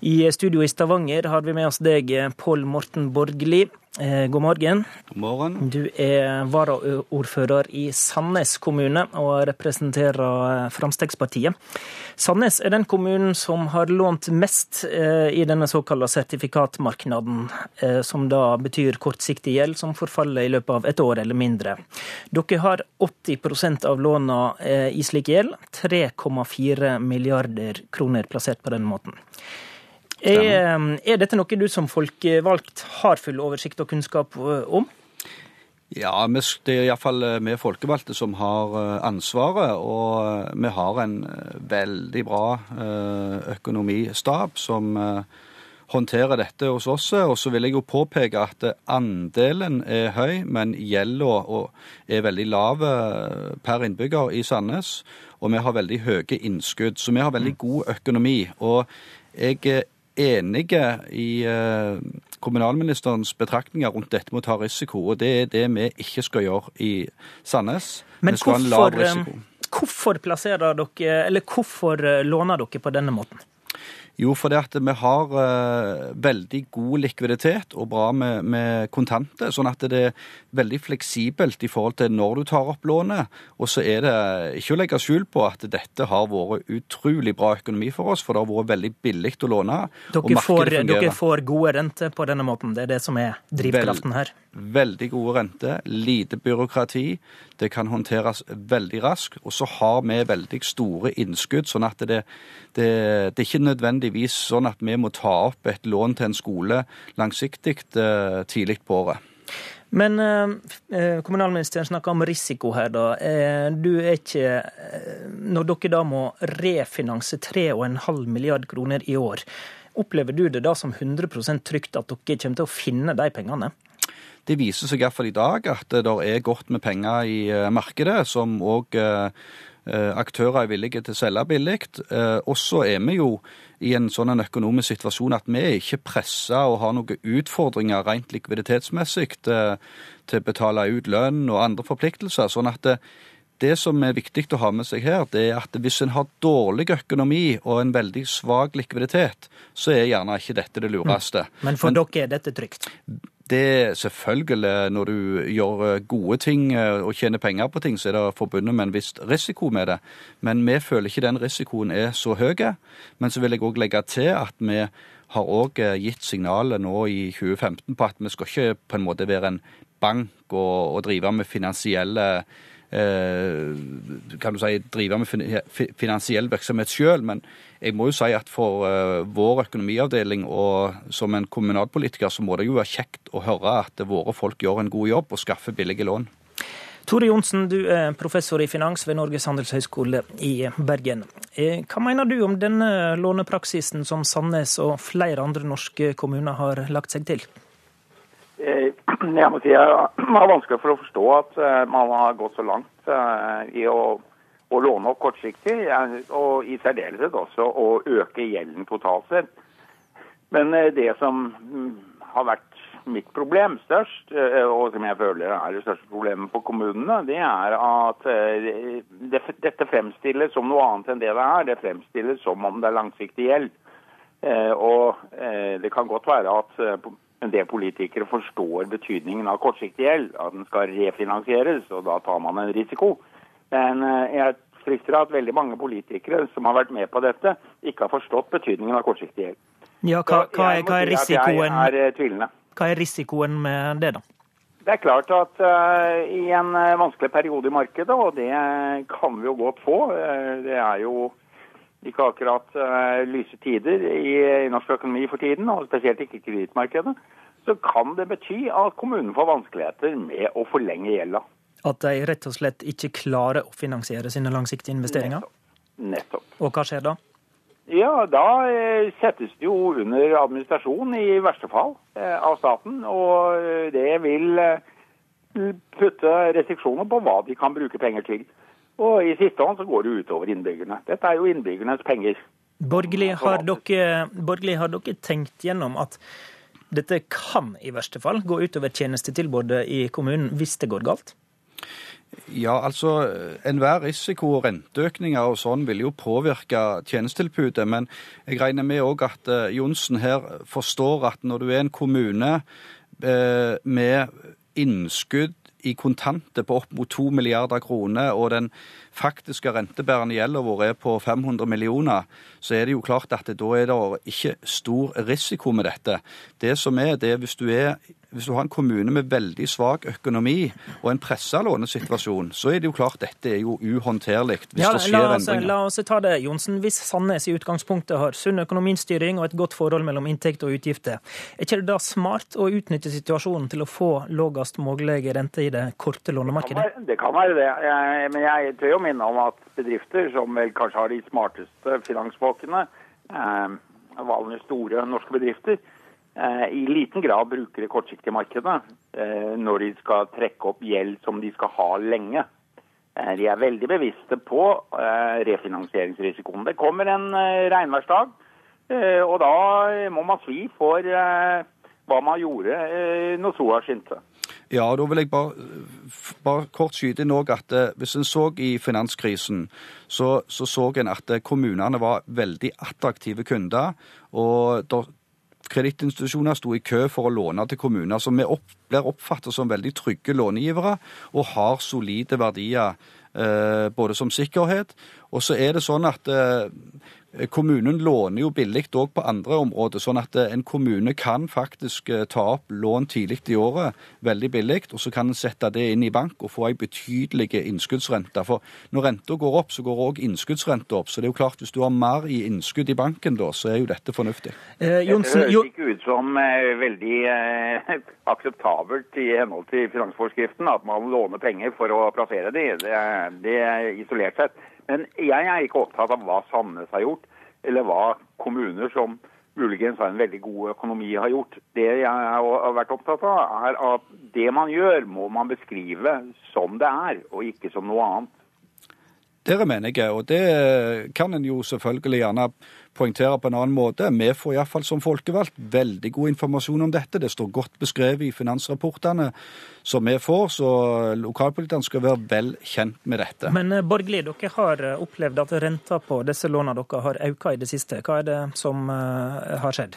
Speaker 47: i studio i Stavanger har vi med oss deg, eh, Pål Morten Borgli. Eh, god morgen.
Speaker 49: God morgen.
Speaker 47: Du er varaordfører i Sandnes kommune og representerer eh, Fremskrittspartiet. Sandnes er den kommunen som har lånt mest eh, i denne såkalte sertifikatmarkedet, som da betyr kortsiktig gjeld som forfaller i løpet av et år eller mindre. Dere har 80% av låna i slik gjeld, 3,4 milliarder kroner plassert på den måten. Er, er, dette noe du som folkevalgt har full oversikt og kunnskap eh, om?
Speaker 49: Ja, det er iallfall eh, vi folkevalgte som har eh, ansvaret. Og vi har en veldig bra økonomistab som håndterer dette hos oss. Og så vil jeg jo påpeke at andelen er høy, men gjelda er veldig lav per innbygger i Sandnes. Og vi har veldig høye innskudd, så vi har veldig god økonomi. Og jeg er enig i kommunalministerens betraktninger rundt dette med å ta risiko, og det er det vi ikke skal gjøre i Sandnes.
Speaker 47: Men hvorfor, hvorfor, plasserer dere, eller hvorfor låner dere på denne måten?
Speaker 49: Jo, fordi at vi har uh, veldig god likviditet og bra med, med kontanter. Sånn at det er veldig fleksibelt i forhold til når du tar opp lånet. Og så er det ikke å legge skjul på at dette har vært utrolig bra økonomi for oss, for det har vært veldig billig å låne.
Speaker 47: Dere, får, dere får, gode renter på denne måten. Det er det som er drivkraften her.
Speaker 49: Veldig gode renter, lite byråkrati. Det kan håndteres veldig raskt. Og så har vi veldig store innskudd, sånn at det, det, det er ikke nødvendigvis sånn at vi må ta opp et lån til en skole langsiktig eh, tidlig på året.
Speaker 47: Men eh, eh kommunalministeren snakker om risiko her, da. Eh, du er ikke Når dere da må refinanse 3,5 milliard kroner i år, opplever du det da som 100% trygt at dere kommer til å finne de pengene?
Speaker 49: Det viser seg iallfall i dag at det er godt med penger i markedet, som òg aktører er villige til å selge billig. Og så er vi jo i en sånn økonomisk situasjon at vi er ikke pressa og har noen utfordringer rent likviditetsmessig til, til å betale ut lønn og andre forpliktelser. sånn at det, det som er viktig å ha med seg her, det er at hvis en har dårlig økonomi og en veldig svak likviditet, så er gjerne ikke dette det lureste.
Speaker 47: Mm. Men for Men, dere er dette trygt?
Speaker 49: Det selvfølgelig, når du gjør eh, gode ting eh, og tjener penger på ting, så er det forbundet med en viss risiko med det. Men vi føler ikke den risikoen er så høy. Men så vil jeg òg legge til at vi har òg eh, gitt signalet nå i 2015 på at vi skal ikke på en måte være en bank og, og drive med finansielle kan du si, drive med finansiell virksomhet sjøl. Men jeg må jo si at for eh, vår økonomiavdeling og som en kommunalpolitiker, så må det jo være kjekt å høre at våre folk gjør en god jobb og skaffer billige lån.
Speaker 47: Tore Johnsen, du er professor i finans ved Norges handelshøyskole i Bergen. Eh, hva mener du om denne lånepraksisen som Sandnes og flere andre norske kommuner har lagt seg til?
Speaker 44: Eh, <clears throat> jeg må si jeg har vanskelig for å forstå at eh, man har gått så langt eh, i å, å låne opp kortsiktig, og i særdeleshet også å øke gjelden totalt sett. Men det som mm, har vært mitt problem størst, og som jeg føler er det største problemet for kommunene, det er at dette fremstilles som noe annet enn det det er. Det fremstilles som om det er langsiktig gjeld. Og det kan godt være at en det politikere forstår betydningen av kortsiktig gjeld, at den skal refinansieres, og da tar man en risiko. Men eh, jeg frykter at veldig mange politikere som har vært med på dette, ikke har forstått betydningen av kortsiktig gjeld.
Speaker 47: Ja, hva, hva, er, hva, er, risikoen,
Speaker 44: eh,
Speaker 47: hva er risikoen med det, da?
Speaker 44: Det er klart at uh, i en vanskelig periode i markedet, og det kan vi jo godt få uh, Det er jo ikke akkurat uh, lyse tider i, i, norsk økonomi for tiden, og spesielt ikke kredittmarkedet, så kan det bety at kommunen får vanskeligheter med å forlenge gjelda.
Speaker 47: At de rett og slett ikke klarer å finansiere sine langsiktige investeringer?
Speaker 44: Nettopp. Nettopp.
Speaker 47: Og hva skjer da?
Speaker 44: Ja, Da eh, settes det jo under administrasjon i verste fall eh, av staten. Og det vil putte restriksjoner på hva de kan bruke penger til. Og i siste hånd så går det utover innbyggerne. Dette er jo innbyggernes penger.
Speaker 47: Borgerlig, har dere, borgerlig, har dere tenkt gjennom at dette kan i verste fall gå utover tjenestetilbudet i kommunen hvis det går galt?
Speaker 49: Ja, altså enhver risiko og renteøkninger og sånn vil jo påvirke tjenestetilbudet. Men jeg regner med òg at uh, Johnsen her forstår at når du er en kommune uh, med innskudd i kontanter på opp mot to milliarder kroner, og den faktiske rentebærende gjelda vår er på 500 millioner, så er det jo klart at da er det ikke stor risiko med dette. Det som er, det er hvis du er hvis du har en kommune med veldig svak økonomi og en pressa lånesituasjon, så er det jo klart dette er jo uhåndterlig hvis ja, det skjer
Speaker 47: la
Speaker 49: oss, endringer.
Speaker 47: La oss ta det, Johnsen. Hvis Sandnes i utgangspunktet har sunn økonomistyring og et godt forhold mellom inntekt og utgifter, er ikke det da smart å utnytte situasjonen til å få lavest mulig rente i det korte lånemarkedet?
Speaker 44: Det kan være det, jeg, men jeg tør jo minne om at bedrifter som vel kanskje har de smarteste finansfolkene, eh, vanlige store norske bedrifter eh, i liten grad bruker det kortsiktige markedet eh, når de skal trekke opp gjeld som de skal ha lenge. Eh, de er veldig bevisste på eh, refinansieringsrisikoen. Det kommer en eh, regnværsdag, og da må man svi for hva man gjorde når sola skinte.
Speaker 49: Ja, da vil jeg bare, bare kort skyte inn også at eh, hvis en så i finanskrisen, så så, så en at eh, kommunene var veldig attraktive kunder. og Kredittinstitusjoner sto i kø for å låne til kommuner som vi opp, blir oppfattet som veldig trygge långivere og har solide verdier eh, både som sikkerhet. Og så er det sånn at eh, Kommunen låner jo billig òg på andre områder, sånn at eh, en kommune kan faktisk eh, ta opp lån tidlig i året veldig billig, og så kan en sette det inn i bank og få en betydelig innskuddsrente. For når renta går opp, så går òg innskuddsrenta opp. Så det er jo klart, hvis du har mer i innskudd i banken da, så er jo dette fornuftig.
Speaker 44: Eh, Jonsen, det høres ikke ut som eh, veldig eh, akseptabelt i henhold til finansforskriften at man låner penger for å plassere de. Det, det er isolert sett. Men jeg er ikke opptatt av hva Sandnes har gjort, eller hva kommuner som muligens har en veldig god økonomi har gjort. Det jeg har vært opptatt av, er at det man gjør, må man beskrive som det er, og ikke som noe annet.
Speaker 49: Dere mener jeg, og det kan en jo selvfølgelig gjerne poengtere på en annen måte. Vi får iallfall som folkevalgt veldig god informasjon om dette. Det står godt beskrevet i finansrapportene som vi får, så lokalpolitikerne skal være vel kjent med dette.
Speaker 47: Men eh, Borgli, dere har eh, opplevd at renta på disse lånene dere har økt i det siste. Hva er det som eh, har skjedd?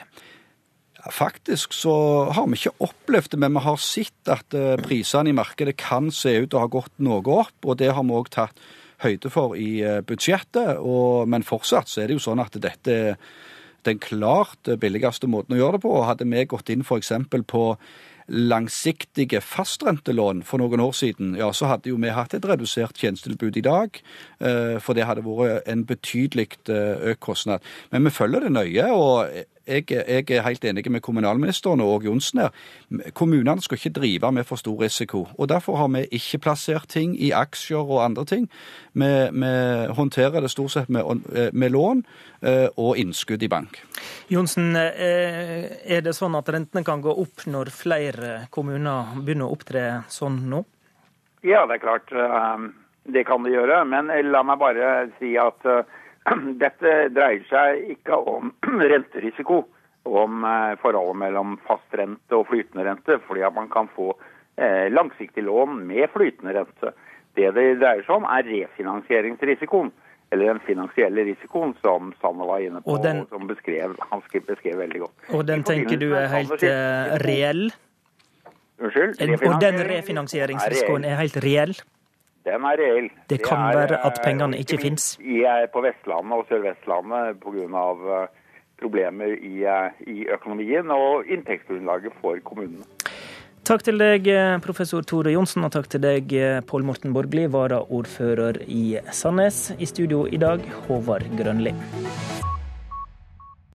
Speaker 49: Faktisk så har vi ikke opplevd det, men vi har sett at prisene i markedet kan se ut til å ha gått noe opp, og det har vi òg tatt høyde for i eh, budsjettet. Og, men fortsatt så er det jo sånn at dette er den klart billigste måten å gjøre det på. Og hadde vi gått inn f.eks. på langsiktige fastrentelån for noen år siden, ja, så hadde jo vi hatt et redusert tjenestetilbud i dag. Eh, for det hadde vært en betydelig eh, økt kostnad. Men vi følger det nøye. og jeg, jeg, er helt enig med kommunalministeren og Johnsen her. Kommunene skal ikke drive med for stor risiko. og Derfor har vi ikke plassert ting i aksjer og andre ting. Vi, vi håndterer det stort sett med, med, lån eh, og innskudd i bank.
Speaker 47: Johnsen, eh, er det sånn at rentene kan gå opp når flere kommuner begynner å opptre sånn nå?
Speaker 44: Ja, det er klart. Eh, det kan det gjøre. Men la meg bare si at <clears throat> Dette dreier seg ikke om <clears throat> renterisiko, om eh, forholdet mellom fastrente og flytende rente, fordi at man kan få eh, langsiktig lån med flytende rente. Det det dreier seg om, er refinansieringsrisikoen. Eller den finansielle risikoen som Sanne var inne på, og den, som beskrev, han beskrev veldig godt.
Speaker 47: Og den tenker du er helt reell?
Speaker 44: Unnskyld?
Speaker 47: Og den refinansieringsrisikoen er helt reell?
Speaker 44: Den er reell.
Speaker 47: Det kan det er, være at eh, pengene ikke fins?
Speaker 44: På Vestlandet og Sør-Vestlandet pga. Eh, problemer i, eh, i økonomien og inntektsgrunnlaget for kommunene.
Speaker 47: Takk til deg, professor Tore Johnsen, og takk til deg, Pål Morten Borgli, varaordfører i Sandnes. I studio i dag, Håvard Grønli.